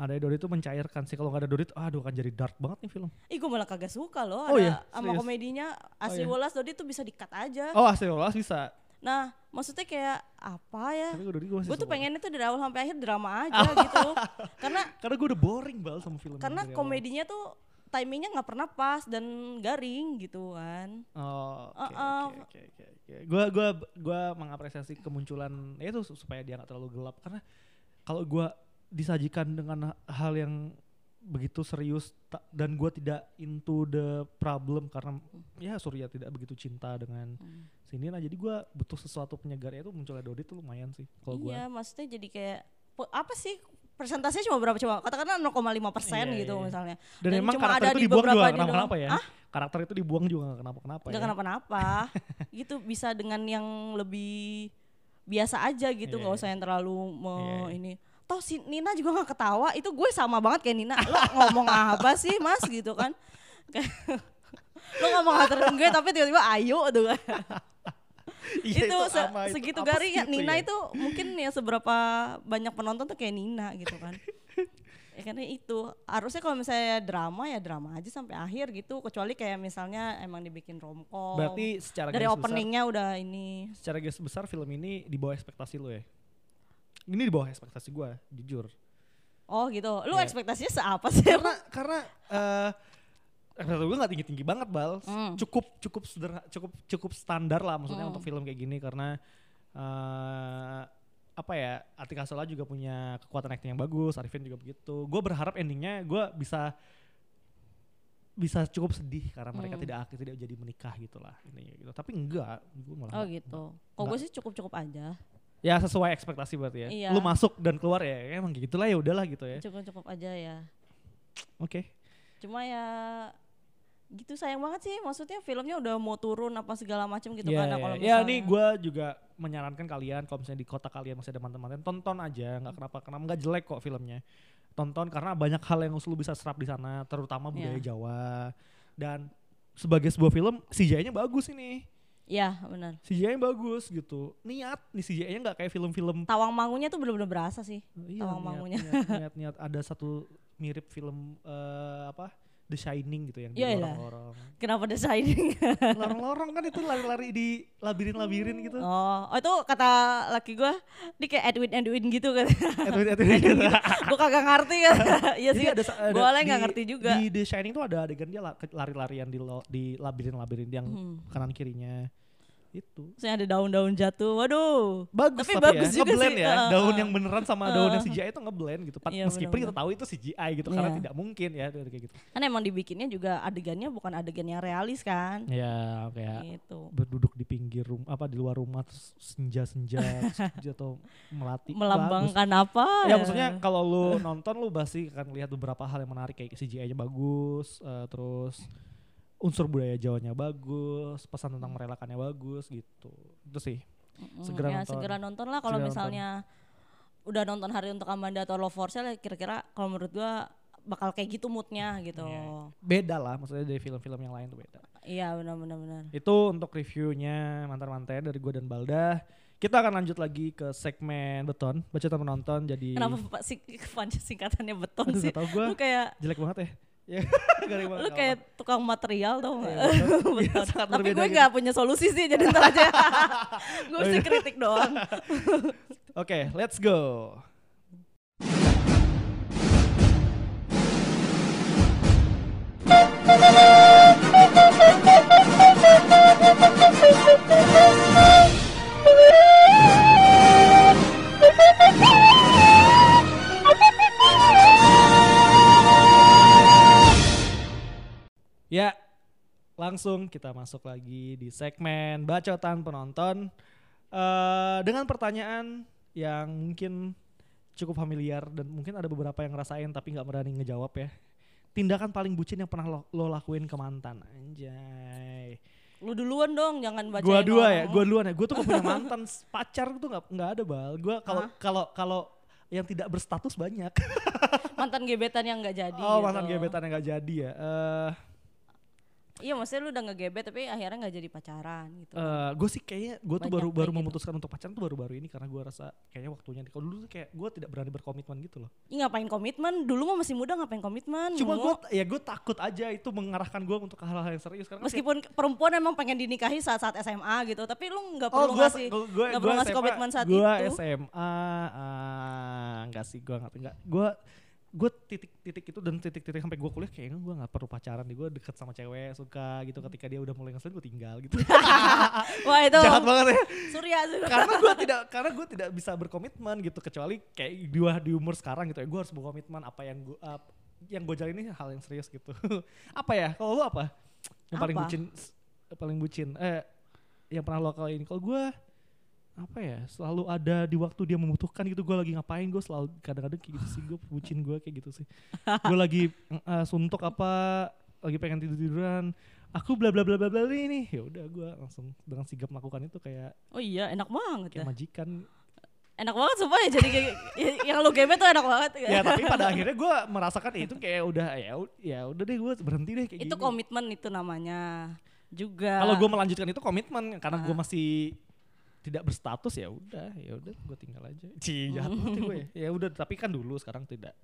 B: Adanya Dodit tuh mencairkan sih. Kalau nggak ada Dodit, aduh akan jadi dark banget nih film.
C: Ih gue malah kagak suka loh
B: Oh
C: ada
B: iya?
C: sama
B: Serius?
C: komedinya Asri
B: iya.
C: Wolas Dodi tuh bisa di-cut aja.
B: Oh, Asterolas bisa.
C: Nah, maksudnya kayak apa ya?
B: Gue
C: Gue tuh pengennya tuh dari awal sampai akhir drama aja gitu. Karena
B: Karena gue udah boring bal sama film.
C: karena
B: awal.
C: komedinya tuh timingnya nggak pernah pas dan garing gitu kan.
B: Oh, oke oke oke. Gua gua gua mengapresiasi kemunculan ya itu su- supaya dia nggak terlalu gelap karena kalau gua disajikan dengan hal yang begitu serius dan gua tidak into the problem karena ya Surya tidak begitu cinta dengan
C: Hmm.
B: sini nah jadi gua butuh sesuatu penyegar itu munculnya Dodi tuh lumayan sih kalau gua
C: Iya, maksudnya jadi kayak apa sih persentasenya cuma berapa coba? Katakanlah 0,5 persen
B: Iya,
C: gitu
B: iya.
C: misalnya.
B: dan,
C: dan
B: emang
C: cuma
B: karakter
C: ada
B: itu
C: di
B: dibuang juga kenapa-kenapa
C: doang.
B: ya
C: Hah?
B: karakter itu dibuang juga nggak kenapa-kenapa
C: Gak
B: ya
C: kenapa-napa. gitu bisa dengan yang lebih biasa aja gitu,
B: Iya,
C: nggak
B: iya.
C: usah yang terlalu me-
B: Iya, iya.
C: ini. Toh si Nina juga nggak ketawa, itu gue sama banget kayak Nina. Lo ngomong apa sih mas gitu kan? Lo ngomong ngaterin gue tapi tiba-tiba ayo tuh kan.
B: Iya,
C: itu, se-
B: itu
C: segitu
B: apa
C: garing
B: sih
C: ya Nina
B: ya?
C: itu mungkin ya seberapa banyak penonton tuh kayak Nina gitu kan. ya karena itu harusnya kalau misalnya drama ya drama aja sampai akhir gitu kecuali kayak misalnya emang dibikin romcom
B: berarti secara
C: dari
B: besar-
C: openingnya udah ini
B: secara garis besar film ini di bawah ekspektasi lo ya? Ini di bawah ekspektasi gue, jujur.
C: oh gitu lu
B: Iya.
C: ekspektasinya seapa sih
B: Karena karena eh ekspektasi gue nggak tinggi tinggi banget bal,
C: Hmm.
B: cukup cukup sederhana, cukup cukup standar lah maksudnya
C: Hmm.
B: untuk film kayak gini karena eh apa ya Atika Sola juga punya kekuatan acting yang bagus, Arifin juga begitu. Gue berharap endingnya gue bisa bisa cukup sedih karena mereka
C: Hmm.
B: tidak tidak jadi menikah gitu lah intinya gitu. Tapi enggak, gue malah
C: oh gitu kok gue sih cukup cukup aja
B: Ya sesuai ekspektasi berarti ya.
C: Iya.
B: Lu masuk dan keluar ya, ya emang gitulah ya udahlah gitu ya.
C: cukup cukup aja ya
B: Oke.
C: cuma ya gitu sayang banget sih maksudnya filmnya udah mau turun apa segala macam gitu
B: Iya,
C: kan Nah,
B: iya.
C: kalau
B: Ya
C: misalnya
B: ini gue juga menyarankan kalian kalau misalnya di kota kalian masih ada mantan-mantan tonton aja nggak kenapa kenapa nggak jelek kok filmnya tonton karena banyak hal yang lu bisa serap di sana terutama budaya
C: Iya.
B: Jawa dan sebagai sebuah film CGI-nya bagus ini
C: ya benar
B: CGI-nya bagus gitu niat nih CGI-nya nggak kayak film-film
C: tawang mangunya tuh bener-bener berasa sih
B: iya,
C: Tawang
B: niat,
C: mangunya.
B: niat, niat, niat. ada satu mirip film eh, apa The Shining gitu yang di
C: Yaelah.
B: lorong-lorong
C: kenapa ada shining
B: lorong-lorong kan itu lari-lari di labirin-labirin gitu
C: oh oh itu kata laki gue dia kayak Edwin Edwin gitu kan
B: Edwin Edwin gitu.
C: gue kagak ngerti kan iya sih
B: Jadi ada, ada
C: gue nggak
B: di-
C: ngerti juga
B: Di The Shining tuh ada adegan dia la- lari-larian di lo- di labirin-labirin yang
C: Hmm.
B: kanan kirinya. Itu.
C: Yang ada daun-daun jatuh. Waduh.
B: Bagus
C: Tapi
B: tapi,
C: bagus
B: ya,
C: juga
B: ngeblend
C: sih.
B: ya. Daun yang beneran sama daun yang CGI itu ngeblend gitu. Pat-
C: Iya,
B: Meskipun kita
C: bener-bener.
B: tahu itu CGI gitu karena
C: Iya.
B: tidak mungkin ya kayak gitu.
C: Kan emang dibikinnya juga adegannya bukan adegan yang realis kan.
B: Ya kayak
C: Gitu.
B: berduduk di pinggir rumah apa di luar rumah terus senja-senja terus atau melati bagus.
C: Melambangkan apa?
B: Ya maksudnya kalau lu nonton lu pasti akan lihat beberapa hal yang menarik kayak CGI-nya bagus, eh, terus unsur budaya Jawanya bagus, pesan tentang merelakannya bagus gitu. Itu sih.
C: Mm,
B: segera
C: ya,
B: nonton.
C: segera nonton lah kalau misalnya udah nonton Hari untuk Amanda atau Love for Sale ya kira-kira kalau menurut gua bakal kayak gitu moodnya gitu.
B: Iya. Beda lah maksudnya dari film-film yang lain tuh beda.
C: Iya benar-benar benar.
B: Itu untuk reviewnya mantan-mantan dari gue dan Balda. Kita akan lanjut lagi ke segmen beton, baca penonton jadi
C: Kenapa Pak panjang singkatannya beton
B: Aduh,
C: sih?
B: gue
C: Lu kayak
B: jelek banget ya. Ya,
C: lu kayak tukang material tau gak?
B: Iya. Iya,
C: Tapi gue
B: gitu.
C: gak punya solusi sih jadi ntar aja. gue mesti
B: iya.
C: kritik doang.
B: Oke, let's go. Ya, langsung kita masuk lagi di segmen bacotan penonton eh dengan pertanyaan yang mungkin cukup familiar dan mungkin ada beberapa yang ngerasain tapi nggak berani ngejawab ya. Tindakan paling bucin yang pernah lo, lo lakuin ke mantan, anjay.
C: Lu duluan dong jangan baca
B: Gua dua ya, gua duluan ya. Gua tuh gak punya mantan pacar tuh nggak nggak ada bal. Gua kalau kalau kalau yang tidak berstatus banyak.
C: mantan gebetan yang gak jadi
B: oh
C: gitu.
B: mantan gebetan yang nggak jadi ya. Eh
C: Iya maksudnya lu udah ngegebet tapi akhirnya gak jadi pacaran gitu.
B: Eh, gue sih kayaknya gue tuh baru
C: kayak
B: baru
C: gitu.
B: memutuskan untuk pacaran tuh baru-baru ini karena gue rasa kayaknya waktunya kalau dulu tuh kayak gue tidak berani berkomitmen gitu loh
C: Ih ngapain komitmen? Dulu mah masih muda ngapain komitmen?
B: cuma gue ya gue takut aja itu mengarahkan gue untuk hal-hal yang serius karena kayak-
C: Meskipun perempuan emang pengen dinikahi saat-saat SMA gitu, tapi lu nggak
B: oh
C: perlu
B: gue
C: ngasih
B: gue
C: nggak perlu ngasih komitmen saat
B: gue
C: itu.
B: SMA ah, enggak sih gue nggak gue gue titik-titik itu dan titik-titik sampai gue kuliah kayaknya gue nggak perlu pacaran deh. Gue deket sama cewek suka gitu. Ketika dia udah mulai ngeselin gue tinggal gitu.
C: Wah itu
B: jahat banget ya.
C: Surya
B: karena gue tidak karena gue tidak bisa berkomitmen gitu. Kecuali kayak di, di umur sekarang gitu ya gue harus berkomitmen apa yang gue yang gue jalani hal yang serius gitu. Apa ya? Kalau lu apa? Yang paling
C: Apa?
B: bucin paling bucin eh yang pernah lo kali ini kalau gue apa ya selalu ada di waktu dia membutuhkan gitu gue lagi ngapain gue selalu kadang-kadang kayak gitu sih gue bucin gue kayak gitu sih gue lagi eh, suntuk apa lagi pengen tidur tiduran aku bla bla bla bla bla ini ya udah gue langsung dengan sigap melakukan itu kayak
C: Oh iya enak banget ya.
B: kayak majikan
C: Enak banget sumpah ya jadi kayak ya- yang lu gebet tuh enak banget
B: ya tapi pada akhirnya gue merasakan ya itu kayak udah ya ya udah deh gue berhenti deh kayak
C: itu
B: gini.
C: komitmen itu namanya juga.
B: kalau gue melanjutkan itu komitmen karena gue
C: Ah.
B: masih tidak berstatus ya udah ya udah gue tinggal aja. Cih, jahat banget ya gue ya. Ya udah tapi kan dulu sekarang tidak.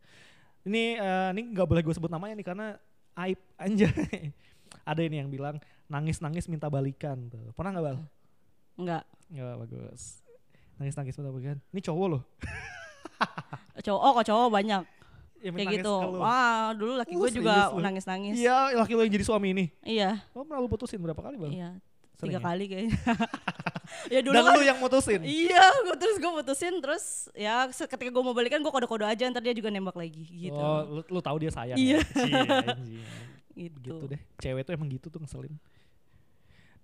B: Ini eh, ini nggak boleh gue sebut namanya nih karena aib anjay. Ada ini yang bilang nangis nangis minta balikan. Tuh pernah nggak bal?
C: Enggak
B: nggak bagus. Nangis nangis minta balikan. Ini cowok loh.
C: Cowok oh kok cowok banyak?
B: Yang
C: kayak
B: nangis
C: gitu. Wah, dulu laki
B: Uh,
C: gue juga
B: serius lu?
C: nangis-nangis.
B: iya laki lo yang jadi suami ini.
C: Iya,
B: lo pernah lu putusin berapa kali bal?
C: Iya.
B: Sering
C: Tiga
B: ya?
C: kali kayaknya. Ya dulu
B: dan
C: kan
B: lu yang mutusin
C: Iya, gua terus gue putusin terus ya ketika gue mau balikan gue kode-kode aja ntar dia juga nembak lagi gitu.
B: Oh, lu, lu tahu dia sayang.
C: Iya.
B: Ya?
C: Gitu.
B: gitu deh. Cewek tuh emang gitu tuh ngeselin.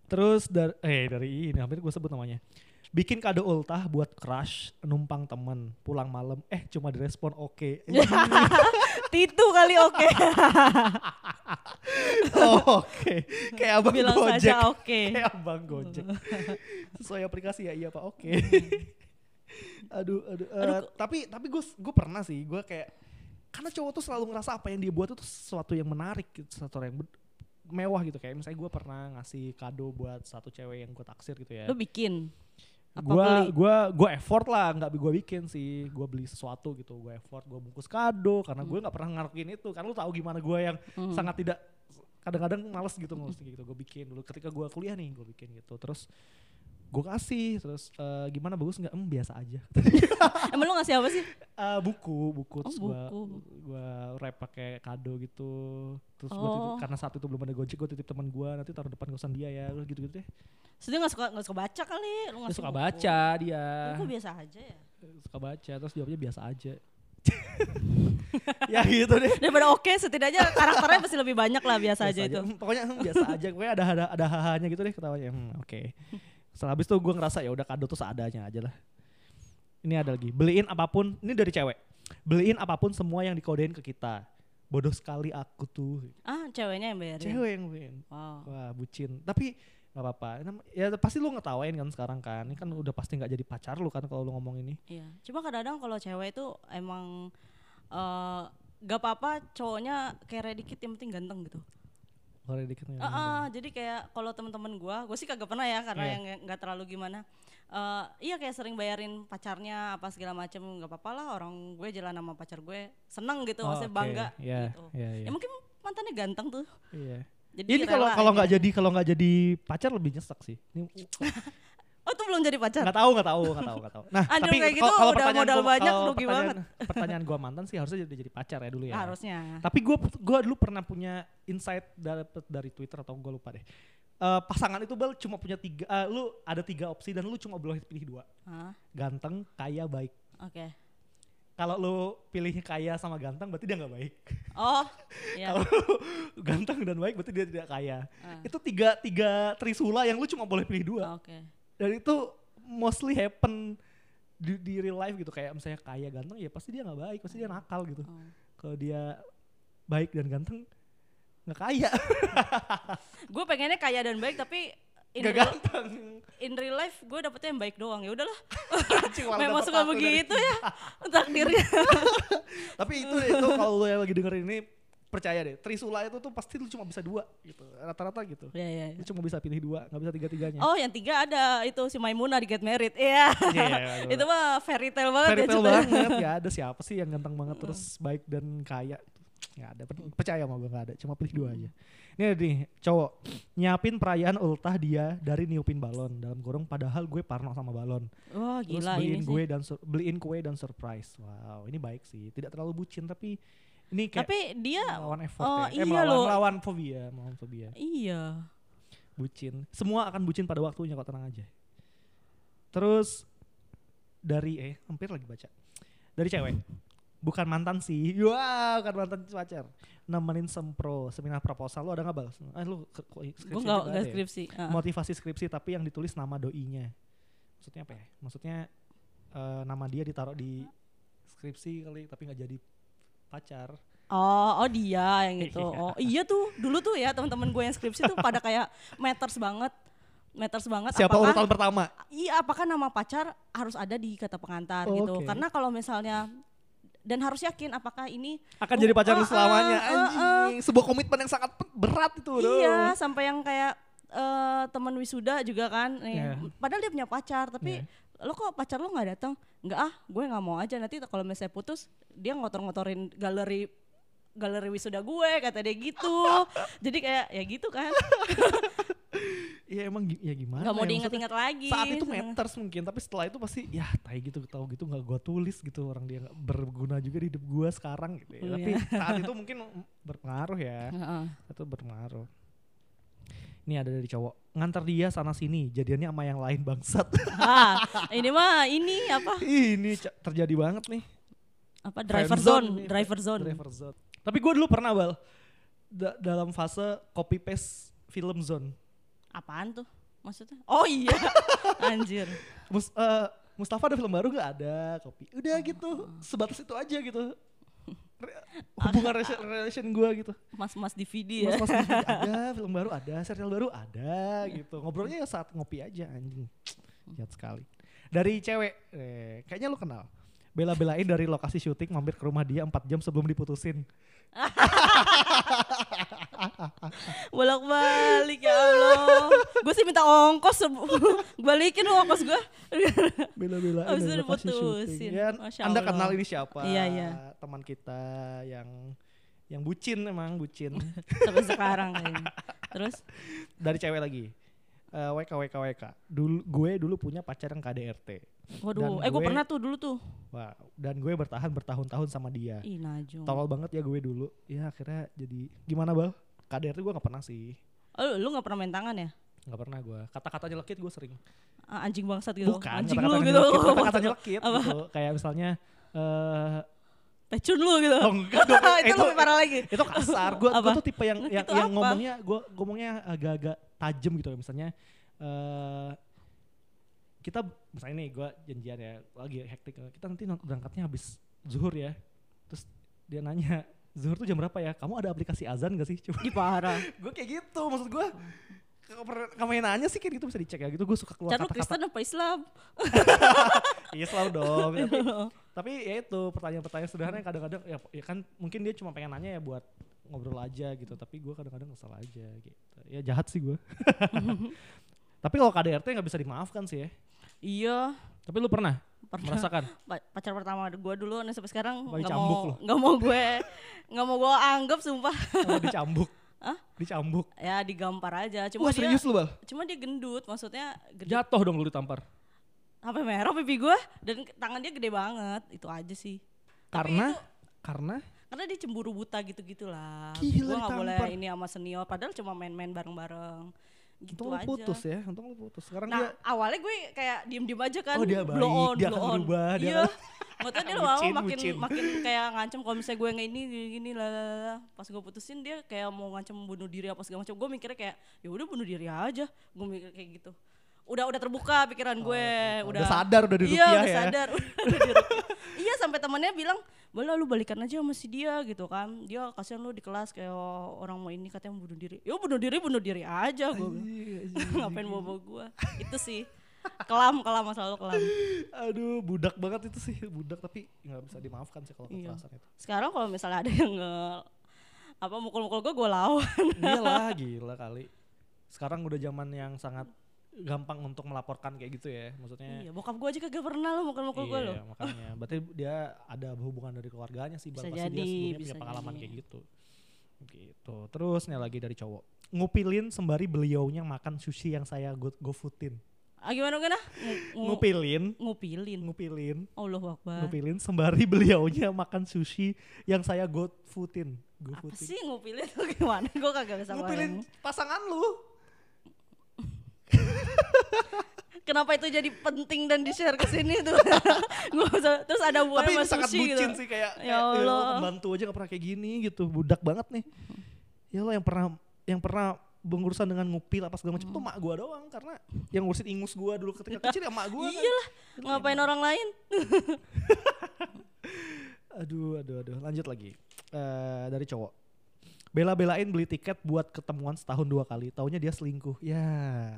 B: Terus dari eh dari ini hampir gue sebut namanya. Bikin kado ultah buat crush, numpang temen, pulang malam, eh cuma direspon oke.
C: Titu kali oke.
B: oh, oke. Kayak abang
C: Bilang
B: Gojek.
C: saja oke.
B: Kayak abang Gojek. Sesuai aplikasi ya iya Pak, oke. aduh, aduh. eh,
C: Aduh,
B: tapi tapi gue gue pernah sih, gue kayak karena cowok tuh selalu ngerasa apa yang dia buat itu sesuatu yang menarik, gitu, sesuatu yang mewah gitu kayak misalnya gue pernah ngasih kado buat satu cewek yang gue taksir gitu ya.
C: Lu bikin apa
B: Gua
C: beli?
B: gua gua effort lah, nggak gue bikin sih. Gue beli sesuatu gitu, gue effort, gue bungkus kado karena gue nggak pernah ngelakuin itu. Kan lu tahu gimana gue yang
C: Hmm.
B: sangat tidak kadang-kadang males gitu ngurus gitu gue bikin dulu ketika gue kuliah nih gue bikin gitu terus gue kasih terus "Eh, gimana bagus nggak? Em biasa aja.
C: Emang lu ngasih apa sih?
B: Eh, buku buku.
C: Oh,
B: terus gua
C: buku.
B: gua wrap pakai kado gitu. Terus gua titip-
C: Oh.
B: karena saat itu belum ada gojek gue titip teman gua nanti taruh depan kosan dia ya gitu gitu deh.
C: Sedih nggak suka nggak suka baca kali, lu
B: dia
C: ngasih
B: suka
C: buku.
B: baca dia.
C: Buku biasa aja ya.
B: suka baca terus jawabnya biasa aja. Ya gitu deh.
C: Daripada oke, setidaknya karakternya pasti lebih banyak lah biasa, aja itu.
B: Hmm, pokoknya hmm, biasa aja. Pokoknya ada ada ada hahanya gitu deh ketawanya. Hmm, oke setelah habis itu gue ngerasa ya udah kado tuh seadanya aja lah. Ini ada lagi beliin apa pun ini dari cewek beliin apa pun semua yang dikodein ke kita. Bodoh sekali aku tuh.
C: Ah, ceweknya yang bayarin.
B: cewek yang beliin
C: Wow.
B: wah bucin. Tapi nggak apa-apa. Ya pasti lu ngetawain kan sekarang kan. Ini kan udah pasti nggak jadi pacar lu kan kalau lu ngomong ini.
C: Iya. Cuma kadang-kadang kalau cewek itu emang eh gak apa-apa cowoknya kere dikit yang penting ganteng gitu.
B: Kalau dikit
C: Ah, ah, jadi kayak kalau teman-teman gua, gue sih kagak pernah ya karena
B: Iya.
C: yang nggak terlalu gimana. Eh iya kayak sering bayarin pacarnya apa segala macem nggak apa-apa lah orang gue jalan sama pacar gue seneng gitu,
B: Oh,
C: maksudnya
B: oke.
C: bangga
B: Iya,
C: gitu.
B: iya, iya.
C: Ya mungkin mantannya ganteng tuh.
B: iya
C: Jadi
B: ini kalau
C: rela
B: kalau
C: aja.
B: nggak jadi kalau nggak jadi pacar lebih nyesek sih ini
C: tuh belum jadi pacar.
B: nggak tahu nggak tahu nggak tahu nggak tahu nah
C: Anjir,
B: tapi
C: kayak gitu
B: kalau-
C: udah
B: pertanyaan
C: modal
B: gua-
C: banyak, rugi
B: pertanyaan, pertanyaan gua mantan sih harusnya jadi jadi pacar ya dulu ya
C: Harusnya.
B: tapi gua gua dulu pernah punya insight dapet dari Twitter atau gua lupa deh Eh, pasangan itu bal cuma punya tiga eh, lu ada tiga opsi dan lu cuma boleh pilih dua
C: Hah?
B: ganteng kaya baik
C: Oke.
B: kalau lu pilih kaya sama ganteng berarti dia nggak baik
C: Oh, iya.
B: kalau ganteng dan baik berarti dia tidak kaya
C: Ah.
B: itu tiga tiga trisula yang lu cuma boleh pilih dua
C: Oke.
B: Dan itu mostly happen di, di real life gitu kayak misalnya kaya ganteng ya pasti dia nggak baik pasti dia nakal gitu
C: Oh.
B: kalau dia baik dan ganteng nggak kaya
C: Gue pengennya kaya dan baik tapi in
B: nggak
C: real,
B: ganteng
C: in real life gue dapetnya yang baik doang ya udahlah. Memang suka begitu ya takdirnya.
B: tapi itu itu kalau lu yang lagi dengerin ini percaya deh trisula itu tuh pasti lu cuma bisa dua gitu rata-rata gitu
C: Iya iya.
B: lu cuma bisa pilih dua nggak bisa tiga tiganya
C: Oh yang tiga ada itu si Maimunah di Get Married. Iya.
B: Iya, iya, iya.
C: itu mah fairy tale banget
B: fairy
C: ya
B: tale
C: ceritanya.
B: banget ya ada siapa sih yang ganteng banget terus baik dan kaya nggak ada Per- percaya sama gue nggak ada cuma pilih dua aja ini ada nih cowok nyiapin perayaan ultah dia dari niupin balon dalam kurung padahal gue parno sama balon
C: Wah
B: terus
C: gila
B: beliin
C: ini
B: gue
C: sih.
B: dan beliin kue dan surprise wow ini baik sih tidak terlalu bucin tapi ini kayak
C: Tapi dia
B: melawan effort
C: oh,
B: ya. eh,
C: iya
B: melawan,
C: loh.
B: melawan fobia melawan fobia
C: Iya.
B: bucin semua akan bucin pada waktunya kok tenang aja terus dari eh hampir lagi baca dari cewek bukan mantan sih wah bukan mantan pacar nemenin sempro seminar proposal lu ada nggak bal eh lu skripsi
C: Gue
B: juga
C: nggak
B: ada
C: nggak
B: ya?
C: skripsi. Ah.
B: motivasi skripsi tapi yang ditulis nama doinya maksudnya apa ya maksudnya eh, nama dia ditaruh di skripsi kali tapi nggak jadi pacar
C: Oh, oh dia yang itu.
B: Iya.
C: Oh, iya tuh. Dulu tuh ya teman-teman gue yang skripsi tuh pada kayak matters banget. Matters banget
B: siapa
C: apakah
B: urutan pertama
C: Iya, apakah nama pacar harus ada di kata pengantar gitu.
B: Oke.
C: Karena kalau misalnya dan harus yakin apakah ini
B: akan jadi pacar lu
C: Oh,
B: selamanya
C: uh, uh, uh,
B: anjing sebuah komitmen yang sangat berat itu loh.
C: iya sampai yang kayak eh, teman wisuda juga kan. Nih,
B: Iya.
C: Padahal dia punya pacar, tapi
B: Iya.
C: Lo kok pacar lo nggak datang? Nggak ah, gue nggak mau aja nanti kalau misalnya putus dia ngotor-ngotorin galeri galeri wisuda gue kata dia gitu. Jadi kayak ya gitu kan.
B: Iya emang ya gimana
C: nggak mau
B: ya,
C: diinget-inget lagi.
B: Saat itu matters mungkin tapi setelah itu pasti ya tai gitu tahu gitu nggak gua tulis gitu orang dia nggak berguna juga di hidup gua sekarang gitu ya.
C: Oh,
B: Tapi
C: iya.
B: saat itu mungkin berpengaruh ya.
C: Heeh.
B: Itu berpengaruh. Ini ada dari cowok ngantar dia sana sini jadiannya sama yang lain bangsat.
C: Ah, ini mah ini apa?
B: ini terjadi banget nih.
C: Apa driver
B: Friend
C: zone,
B: nih,
C: driver zone.
B: Driver zone. Tapi gue dulu pernah bal da- dalam fase copy paste film zone.
C: Apaan tuh? Maksudnya? Oh iya. Anjir.
B: Mus, eh, Mustafa ada film baru gak ada kopi udah gitu sebatas itu aja gitu hubungan relation, relation gue gitu.
C: Mas-mas DVD ya.
B: mas mas TV ada film baru ada serial baru ada gitu. Ngobrolnya ya saat ngopi aja anjing. Jahat sekali. Dari cewek eh, kayaknya lu kenal bela-belain dari lokasi syuting mampir ke rumah dia 4 jam sebelum diputusin
C: Bolak-balik ya Allah. Gue sih minta ongkos. Balikin dong ongkos gue.
B: bela-belain
C: Abis
B: dari lokasi syuting ya, anda kenal ini siapa
C: Iya, iya.
B: teman kita yang yang bucin emang bucin
C: Sampai sekarang kayaknya. Terus?
B: dari cewek lagi Eh, WK WK WK. Dulu gue dulu punya pacar yang KDRT.
C: Waduh,
B: Dan
C: eh gue pernah tuh dulu tuh.
B: Wah, dan gue bertahan bertahun-tahun sama dia.
C: Ih, najong.
B: Tolol banget ya gue dulu. Ya akhirnya jadi gimana bal? KDRT gue nggak pernah sih.
C: Oh, lu- gak pernah main tangan ya?
B: Nggak pernah gue. Kata-kata nyelekit gue sering.
C: Ah, anjing bangsat gitu.
B: Bukan
C: anjing lu gitu.
B: Kata-kata nyelekit gitu. Kayak misalnya eh
C: Pecun lu gitu.
B: oh enggak dong.
C: itu, lebih parah lagi.
B: itu kasar. Gue tuh tipe yang yang,
C: Itu
B: yang ngomongnya gue ngomongnya agak-agak tajam gitu. Misalnya eh kita misalnya nih gue janjian ya lagi hektik kita nanti berangkatnya habis zuhur ya. Terus dia nanya zuhur tuh jam berapa ya? Kamu ada aplikasi azan gak sih? Coba
C: Di parah.
B: gue kayak gitu maksud gue kamu yang nanya sih kayak gitu bisa dicek ya. Gitu gue suka keluar kata-kata.
C: Kristen apa Islam?
B: iya selalu dong. Tapi, tapi ya itu pertanyaan-pertanyaan sederhana yang kadang-kadang ya, ya kan mungkin dia cuma pengen nanya ya buat ngobrol aja gitu. Tapi gue kadang-kadang kesel aja gitu. Ya jahat sih gue tapi kalau KDRT nggak bisa dimaafkan sih ya
C: iya.
B: tapi lu pernah,
C: Pernah.
B: merasakan?
C: Pa- pacar pertama gue dulu nih sampai sekarang nggak mau nggak mau gue nggak mau gue anggap sumpah.
B: Kalau dicambuk
C: Hah?
B: dicambuk.
C: Ya digampar aja. Cuma
B: wah
C: dia
B: serius lu bal?
C: cuma dia gendut maksudnya gede.
B: Jatuh dong lu ditampar.
C: Sampai merah pipi gue dan tangan dia gede banget. Itu aja sih.
B: Karena
C: itu-
B: karena
C: karena dia cemburu buta gitu gitulah
B: Gila,
C: gue nggak boleh ini sama senior padahal cuma main-main bareng-bareng gitu
B: untung
C: aja.
B: putus ya untung lu putus. Sekarang
C: nah
B: dia
C: awalnya gue kayak diem-diem aja kan
B: Oh, dia
C: blow
B: baik,
C: on
B: dia
C: blow on.
B: berubah, dia
C: iya. tahu dia lama makin
B: bucin.
C: makin kayak ngancem kalau misalnya gue nggak ini gini gini lah, lah, lah. pas gue putusin dia kayak mau ngancem bunuh diri apa segala macam. Gue mikirnya kayak ya udah bunuh diri aja. Gue mikir kayak gitu udah udah terbuka pikiran gue
B: oke.
C: udah.
B: Udah sadar, udah di
C: iya
B: rukiah
C: udah
B: ya.
C: sadar udah di rukiah. iya sampai temannya bilang boleh lu balikan aja sama si dia gitu kan. Dia kasihan lu di kelas kayak orang mau ini katanya bunuh diri. Ya bunuh diri bunuh diri aja gue ngapain bawa gue itu sih. Kelam kelam selalu kelam.
B: Aduh budak banget itu sih budak tapi nggak bisa dimaafkan sih kalau
C: Iya.
B: kekerasan itu.
C: Sekarang kalau misalnya ada yang nge apa mukul-mukul gue gue lawan.
B: Iyalah gila kali. Sekarang udah zaman yang sangat gampang untuk melaporkan kayak gitu ya maksudnya.
C: Iya bokap gue aja kagak pernah lo mukul-mukul gue lo
B: iya, makanya. Berarti dia ada hubungan dari keluarganya sih.
C: Bisa
B: pasti dia
C: jadi,
B: sebelumnya
C: bisa
B: punya pengalaman
C: jadi.
B: kayak gitu. Gitu. Terus nih lagi dari cowok. Ngupilin sembari beliaunya makan sushi yang saya go, go foodin
C: ah gimana gimana ngu-
B: ngupilin.
C: Ngupilin.
B: Ngupilin.
C: Allah Akbar.
B: Ngupilin sembari beliaunya makan sushi yang saya go foodin go
C: apa sih ngupilin? Tuh gimana? Gue kagak bisa
B: ngupilin pasangan lu
C: kenapa itu jadi penting dan di share ke sini tuh? Terus ada buah
B: tapi sangat
C: sushi
B: bucin
C: gitu.
B: sih kayak,
C: Ya
B: kayak,
C: Allah.
B: pembantu aja gak pernah kayak gini gitu. Budak banget nih. Ya lo yang pernah yang pernah berurusan dengan ngupil apa segala macam
C: Hmm.
B: tuh mak gua doang. Karena yang ngurusin ingus gua dulu ketika kecil ya mak gua kan.
C: iyalah ngapain orang lain?
B: Aduh aduh aduh. Lanjut lagi. Eh dari cowok. Bela-belain beli tiket buat ketemuan setahun dua kali. Taunya dia selingkuh. Ya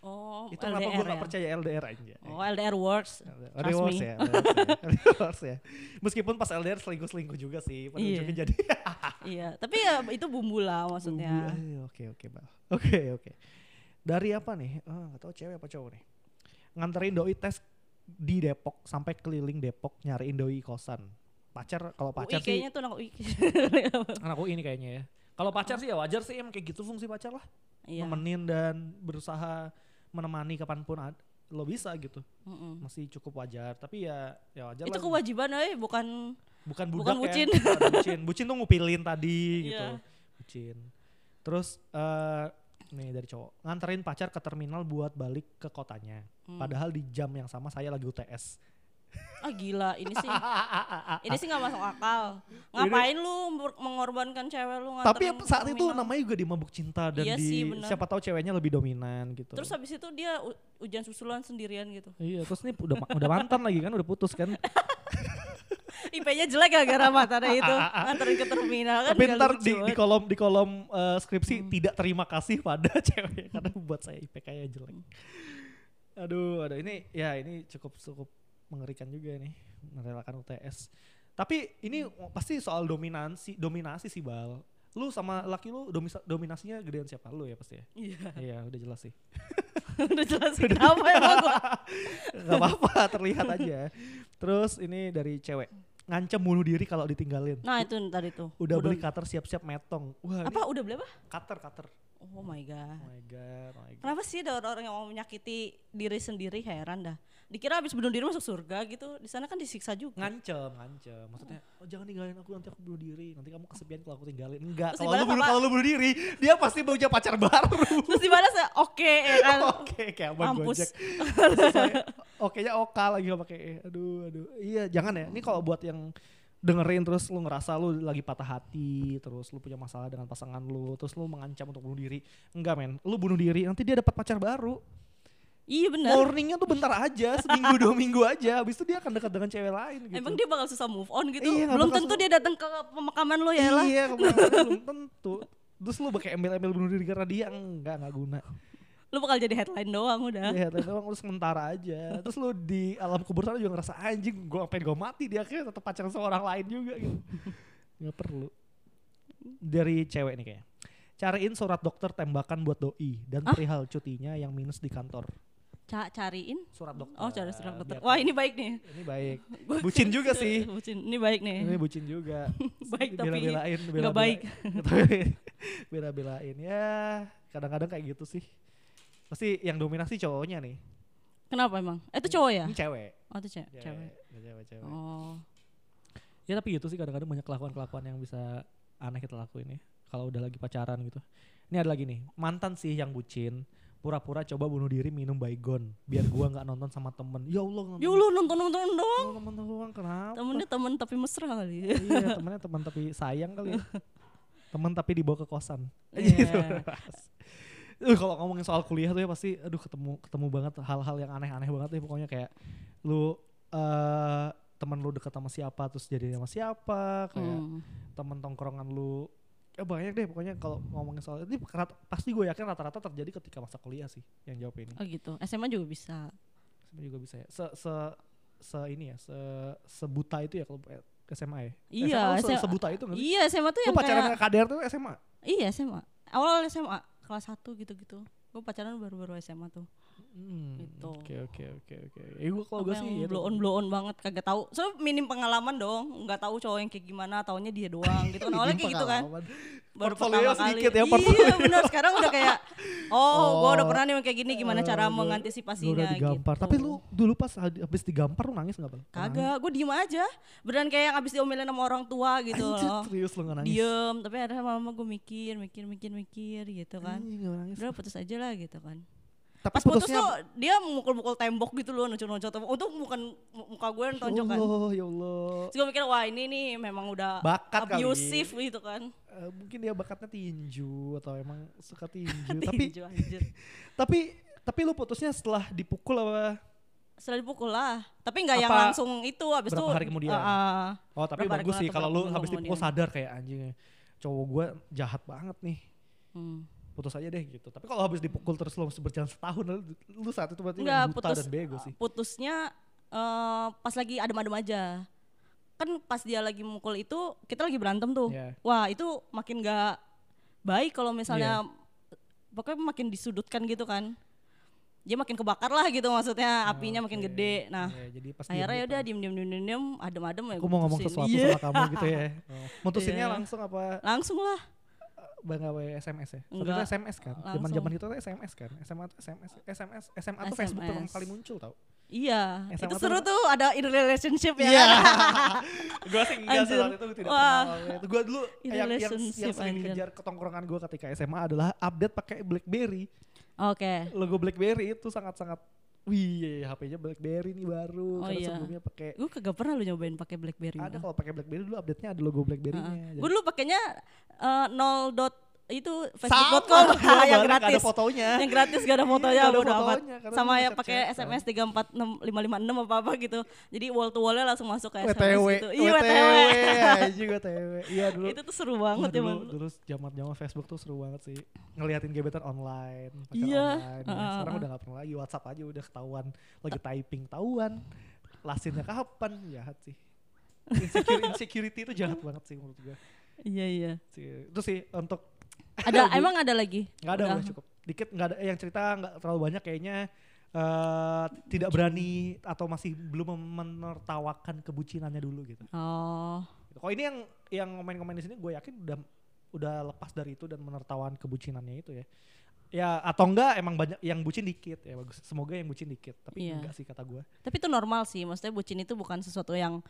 C: oh
B: itu kenapa
C: LDR
B: gua gak
C: ya?
B: percaya LDR aja
C: oh LDR works
B: LDR
C: trust
B: works
C: me.
B: ya, LDR ya, LDR works ya. Meskipun pas LDR selingkuh-selingkuh juga sih, pada
C: Iya.
B: ujungnya jadi
C: iya tapi ya itu bumbu lah maksudnya
B: eh, Oke oke bal. Oke oke. Dari apa nih? Ah nggak tahu cewek apa cowok nih. Nganterin doi tes di Depok sampai keliling Depok nyariin doi kosan. Pacar kalau
C: UI
B: pacar sih
C: kayaknya tuh anak UI
B: anak UI ini kayaknya ya. Kalau pacar sih ya wajar sih emang kayak gitu fungsi pacar lah.
C: iya
B: Nemenin dan berusaha menemani kapan pun lo bisa gitu.
C: Mm-mm.
B: Masih cukup wajar. Tapi ya ya wajar
C: itu
B: lah.
C: kewajiban eh bukan
B: bukan budak
C: bukan
B: ya.
C: bucin.
B: Bukan bucin. Bucin tuh ngupilin tadi gitu.
C: Iya.
B: Bucin. Terus eh nih dari cowok nganterin pacar ke terminal buat balik ke kotanya.
C: Hmm.
B: Padahal di jam yang sama saya lagi UTS.
C: Ah gila ini sih ini sih nggak masuk akal ngapain lu mengorbankan cewek lu
B: Tapi saat itu
C: terminal?
B: namanya juga di mabuk cinta dan
C: Iya
B: di
C: sih,
B: siapa tahu ceweknya lebih dominan gitu.
C: terus habis itu dia ujian susulan sendirian gitu
B: Iya, terus nih udah udah mantan lagi kan, udah putus kan.
C: IP-nya jelek ya gara matanya itu nganterin ke terminal kan
B: Tapi ntar di, di kolom di kolom eh, skripsi
C: Hmm.
B: tidak terima kasih pada cewek karena buat saya IPK-nya jelek. Aduh, aduh ini ya ini cukup cukup mengerikan juga nih merelakan UTS. Tapi ini pasti soal dominasi dominasi sih bal. Lu sama laki lu domisa- dominasinya gedean siapa lu ya pasti ya?
C: iya
B: Iya udah jelas sih.
C: udah jelas kenapa emang gua
B: Gak apa-apa terlihat aja. Terus ini dari cewek ngancam bunuh diri kalau ditinggalin.
C: nah itu tadi tuh
B: Udah beli cutter siap-siap metong. Wah,
C: apa udah beli apa
B: cutter cutter.
C: Oh my god.
B: Oh my god, oh my god.
C: Kenapa sih ada orang-orang yang mau menyakiti diri sendiri heran dah. Dikira habis bunuh diri masuk surga gitu. Di sana kan disiksa juga.
B: Ngancem, ngancem. Maksudnya, oh jangan tinggalin aku nanti aku bunuh diri. Nanti kamu kesepian kalau aku tinggalin. Enggak, kalau lu bunuh kalau lu bunuh diri, dia pasti punya pacar baru.
C: Terus dibalas oke ya kan.
B: Oke, kayak abang
C: Mampus.
B: Gojek. Terus saya, Oke-nya oka lagi gak pakai e. Aduh, aduh. Iya, jangan ya. Ini kalau buat yang dengerin terus lu ngerasa lu lagi patah hati, terus lu punya masalah dengan pasangan lu, terus lu mengancam untuk bunuh diri. Enggak, men. Lu bunuh diri, nanti dia dapat pacar baru.
C: Iya benar.
B: Morningnya tuh bentar aja, seminggu dua minggu aja. Habis itu dia akan dekat dengan cewek lain gitu.
C: Emang dia bakal susah move on gitu.
B: Iya, nggak
C: Belum tentu dia datang ke pemakaman lo ya lah.
B: Iya, belum tentu. Terus lu pakai embel-embel bunuh diri karena dia enggak enggak guna.
C: Lu bakal jadi headline doang udah.
B: Iya, tapi doang lu sementara aja. Terus lu di alam kubur sana juga ngerasa anjing, gua pengen gue mati dia akhirnya tetap pacaran sama orang lain juga gitu. Nggak perlu. Dari cewek nih kayaknya. Cariin surat dokter tembakan buat doi dan
C: Hah?
B: perihal cutinya yang minus di kantor.
C: Ca cariin.
B: Surat dokter.
C: Oh, cari surat dokter.
B: biar
C: Wah, ini baik nih.
B: ini baik. Bucin juga sih.
C: Bucin. Ini baik nih.
B: Ini bucin juga.
C: Baik tapi
B: Bela-belain,
C: nggak baik.
B: bela-belain. Ya. Kadang-kadang kayak gitu sih. Pasti yang dominasi cowoknya nih.
C: Kenapa emang? Eh, itu cowok ya?
B: Ini cewek.
C: Oh, itu cewek. cewek.
B: Cewek, cewek, cewek.
C: Oh.
B: Ya tapi gitu sih kadang-kadang banyak kelakuan-kelakuan yang bisa aneh kita lakuin ya. Kalau udah lagi pacaran gitu. Ini ada lagi nih, mantan sih yang bucin. Pura-pura coba bunuh diri minum baygon. Biar gua nggak nonton sama temen. Ya Allah nonton.
C: Ya lu nonton-nonton doang.
B: Oh, temen doang kenapa?
C: Temennya temen tapi mesra kali.
B: iya temennya teman tapi sayang kali ya. Temen tapi dibawa ke kosan.
C: Iya.
B: Gitu. Uh, kalau ngomongin soal kuliah tuh ya pasti aduh ketemu ketemu banget hal-hal yang aneh-aneh banget ya pokoknya kayak lu eh temen lu deket sama siapa terus jadi sama siapa kayak
C: Hmm.
B: temen tongkrongan lu ya banyak deh pokoknya kalau ngomongin soal ini rat- pasti gue yakin rata-rata terjadi ketika masa kuliah sih yang jawab ini
C: Oh gitu. SMA juga bisa.
B: SMA juga bisa ya se se se ini ya se sebuta itu ya kalau eh, SMA ya
C: Iya,
B: SMA lu se-
C: SMA.
B: sebuta itu nggak sih
C: Iya, SMA tuh
B: lu
C: yang
B: pacaran
C: kayak
B: KDR tuh SMA
C: Iya, SMA. Awal SMA kelas 1 gitu-gitu. Gue pacaran baru-baru SMA tuh.
B: Hmm,
C: Gitu.
B: Oke oke oke oke. Ya gue kalau gue sih ya
C: blow on blow on banget kagak tahu. So minim pengalaman dong, nggak tahu cowok yang kayak gimana, taunya dia doang gitu kan. Awalnya kayak gitu kan. Baru
B: Portfolio
C: pertama
B: sedikit
C: kali.
B: ya portfolio.
C: Iya benar. Sekarang udah kayak oh, gua udah
B: Oh.
C: pernah nih kayak gini gimana cara
B: Eh,
C: mengantisipasinya
B: Gua udah digampar.
C: gitu.
B: Tapi lu dulu pas habis digampar lu nangis gak bang?
C: kagak, gue diem aja. Beneran kayak yang abis diomelin sama orang tua gitu
B: Anjir,
C: loh.
B: serius lu nangis?
C: Diem, tapi ada mama gue mikir, mikir, mikir, mikir gitu kan.
B: Nangis.
C: Udah putus aja lah gitu kan.
B: Tapi
C: Pas putus
B: putusnya
C: tuh dia mukul-mukul tembok gitu loh, nuncuk-nuncuk tembok. Untung bukan mu- muka gue yang
B: Ya
C: tonjok kan.
B: Allah, ya Allah.
C: Terus gue mikir wah ini nih memang udah
B: Bakat kali.
C: abusive gitu kan.
B: Eh, mungkin dia bakatnya tinju atau emang suka tinju. tapi
C: Tinju, anjir.
B: tapi tapi lu putusnya setelah dipukul apa?
C: Setelah dipukul lah. Tapi nggak yang langsung itu habis
B: berapa
C: itu.
B: hari kemudian?
C: Ah.
B: Oh tapi bagus sih kalau lu habis dipukul
C: kemudian.
B: sadar kayak anjing cowok gue jahat banget nih.
C: Hmm.
B: Putus aja deh gitu. Tapi kalau habis dipukul terus masih berjalan setahun, lu, saat itu berarti
C: Enggak,
B: yang buta
C: putus.
B: dan bego sih.
C: Putusnya eh, pas lagi adem-adem aja. Kan pas dia lagi mukul itu kita lagi berantem tuh.
B: Iya.
C: Wah, itu makin nggak baik kalau misalnya
B: Iya.
C: pokoknya makin disudutkan gitu kan. Dia makin kebakar lah gitu maksudnya, apinya makin
B: Oke.
C: gede. Nah,
B: Iya, jadi pas
C: akhirnya ya udah diem diem diem diem, diem adem-adem ya
B: Aku mau ngomong sesuatu
C: Iya.
B: sama kamu gitu ya. Oh. Mutusinnya
C: Iya.
B: langsung apa
C: Langsung lah.
B: Bang apa SMS ya?
C: Enggak,
B: itu SMS kan.
C: langsung.
B: Zaman-zaman itu tuh SMS kan. SMA tuh SMS, SMS, SMA tuh Facebook pertama kali muncul tau.
C: Iya,
B: SMA
C: itu seru tuh ada in relationship ya.
B: Iya.
C: kan?
B: gue sih enggak saat itu tidak
C: Wah.
B: kenal. Itu gue dulu
C: In
B: yang, yang, yang sering dikejar ketongkrongan gue ketika SMA adalah update pakai BlackBerry.
C: Oke.
B: Logo BlackBerry itu sangat-sangat Wih, HP-nya BlackBerry nih
C: Oh
B: baru. Karena
C: iya.
B: sebelumnya pakai
C: Gue kagak pernah lu nyobain pakai BlackBerry.
B: ada kalau pakai BlackBerry dulu update-nya ada logo BlackBerry-nya.
C: Gue dulu pakainya eh, nol dot itu
B: Sama,
C: facebook.com
B: gua
C: yang gratis.
B: ada fotonya.
C: Yang gratis gak ada
B: Iya,
C: fotonya,
B: ada
C: bodo amat. Sama ya pakai SMS 346556 apa apa gitu. Jadi wall to wallnya langsung masuk ke SMS
B: WTW,
C: gitu. Iya
B: WTW, anjing WTW. Iya dulu.
C: itu tuh seru banget ya
B: dulu, dulu zaman zaman Facebook tuh seru banget sih. Ngeliatin gebetan online,
C: Iya.
B: online. ya.
C: Heeh,
B: Sekarang udah gak pernah lagi WhatsApp aja udah ketahuan lagi typing tahuan. Lasinnya kapan? Jahat sih. Insecurity, insecurity itu jahat banget sih menurut gue.
C: Iya iya.
B: Itu sih untuk
C: Ada emang ada lagi?
B: nggak ada
C: Udah.
B: udah cukup. Dikit nggak ada yang cerita nggak terlalu banyak kayaknya eh tidak berani atau masih belum menertawakan kebucinannya dulu gitu.
C: Oh.
B: Kalau ini yang yang komen-komen di sini gue yakin udah udah lepas dari itu dan menertawakan kebucinannya itu ya. Ya atau enggak emang banyak yang bucin dikit ya bagus. Semoga yang bucin dikit. Tapi
C: Iya.
B: enggak sih kata gue.
C: Tapi itu normal sih, maksudnya bucin itu bukan sesuatu yang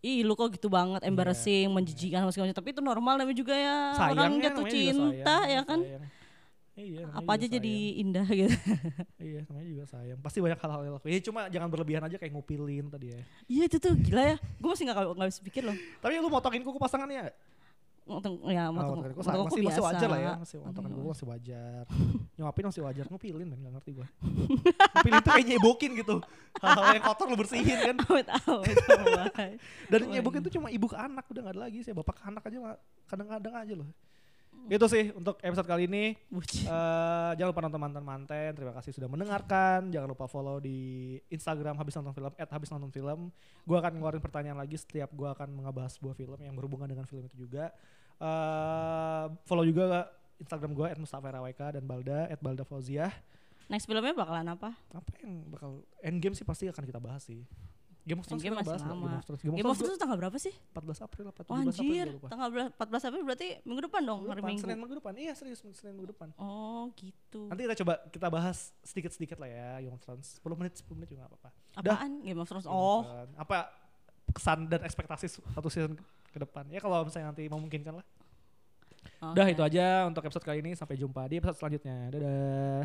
C: ih lu kok gitu banget, embarrassing, menjijikan sama segala macam. Tapi itu normal namanya juga ya orang
B: Sayangnya
C: jatuh cinta
B: sayang,
C: ya kan.
B: sayang. Iya,
C: Apa aja
B: juga
C: jadi
B: sayang.
C: indah gitu.
B: Iya, namanya juga sayang. Pasti banyak hal-hal yang lakuin. Ya cuma jangan berlebihan aja kayak ngupilin tadi ya.
C: Iya itu tuh gila ya. Gue masih nggak nggak bisa pikir loh.
B: Tapi lu motongin kuku pasangannya nggak?
C: Untung ya
B: Oh,
C: motong,
B: motongin kuku masih, masih wajar lah ya. Masih motongin
C: kuku.
B: kuku masih wajar. Nyuapin masih wajar. Ngupilin men gak ngerti gue. Ngupilin tuh kayak nyebokin gitu. Hal-hal yang kotor lu bersihin kan.
C: Amit amit amit.
B: Dan
C: Oh,
B: nyebokin tuh cuma ibu ke anak udah gak ada lagi sih. Bapak ke anak aja kadang-kadang aja loh. Itu sih untuk episode kali ini. Eh, jangan lupa nonton mantan manten. Terima kasih sudah mendengarkan. Jangan lupa follow di Instagram habis nonton film habis nonton film. Gue akan ngeluarin pertanyaan lagi setiap gue akan ngebahas sebuah film yang berhubungan dengan film itu juga. Eh, follow juga Instagram gue @mustafa dan Balda @balda Fauziah.
C: Next filmnya bakalan apa?
B: Apa yang bakal Endgame sih pasti akan kita bahas sih. Game of Thrones
C: Endgame masih
B: bahas
C: lama.
B: Game of Thrones. Game of
C: Game of
B: Thrones
C: Thrones tanggal berapa sih?
B: gua 14 April apa 17
C: Oh,
B: April
C: anjir,
B: lupa.
C: tanggal bela- 14 April berarti minggu depan dong,
B: Minggu
C: hari
B: depan,
C: Minggu.
B: Senin minggu depan. Iya serius Senin minggu depan.
C: Oh gitu.
B: Nanti kita coba kita bahas sedikit-sedikit lah ya Game of Thrones. 10 menit 10 menit juga gak apa-apa.
C: Apaan Game of Thrones? Oh,
B: Thrones. Apa kesan dan ekspektasi satu season ke depan. Ya kalau misalnya nanti memungkinkan lah. Udah
C: oke.
B: itu aja untuk episode kali ini. Sampai jumpa di episode selanjutnya. Dadah.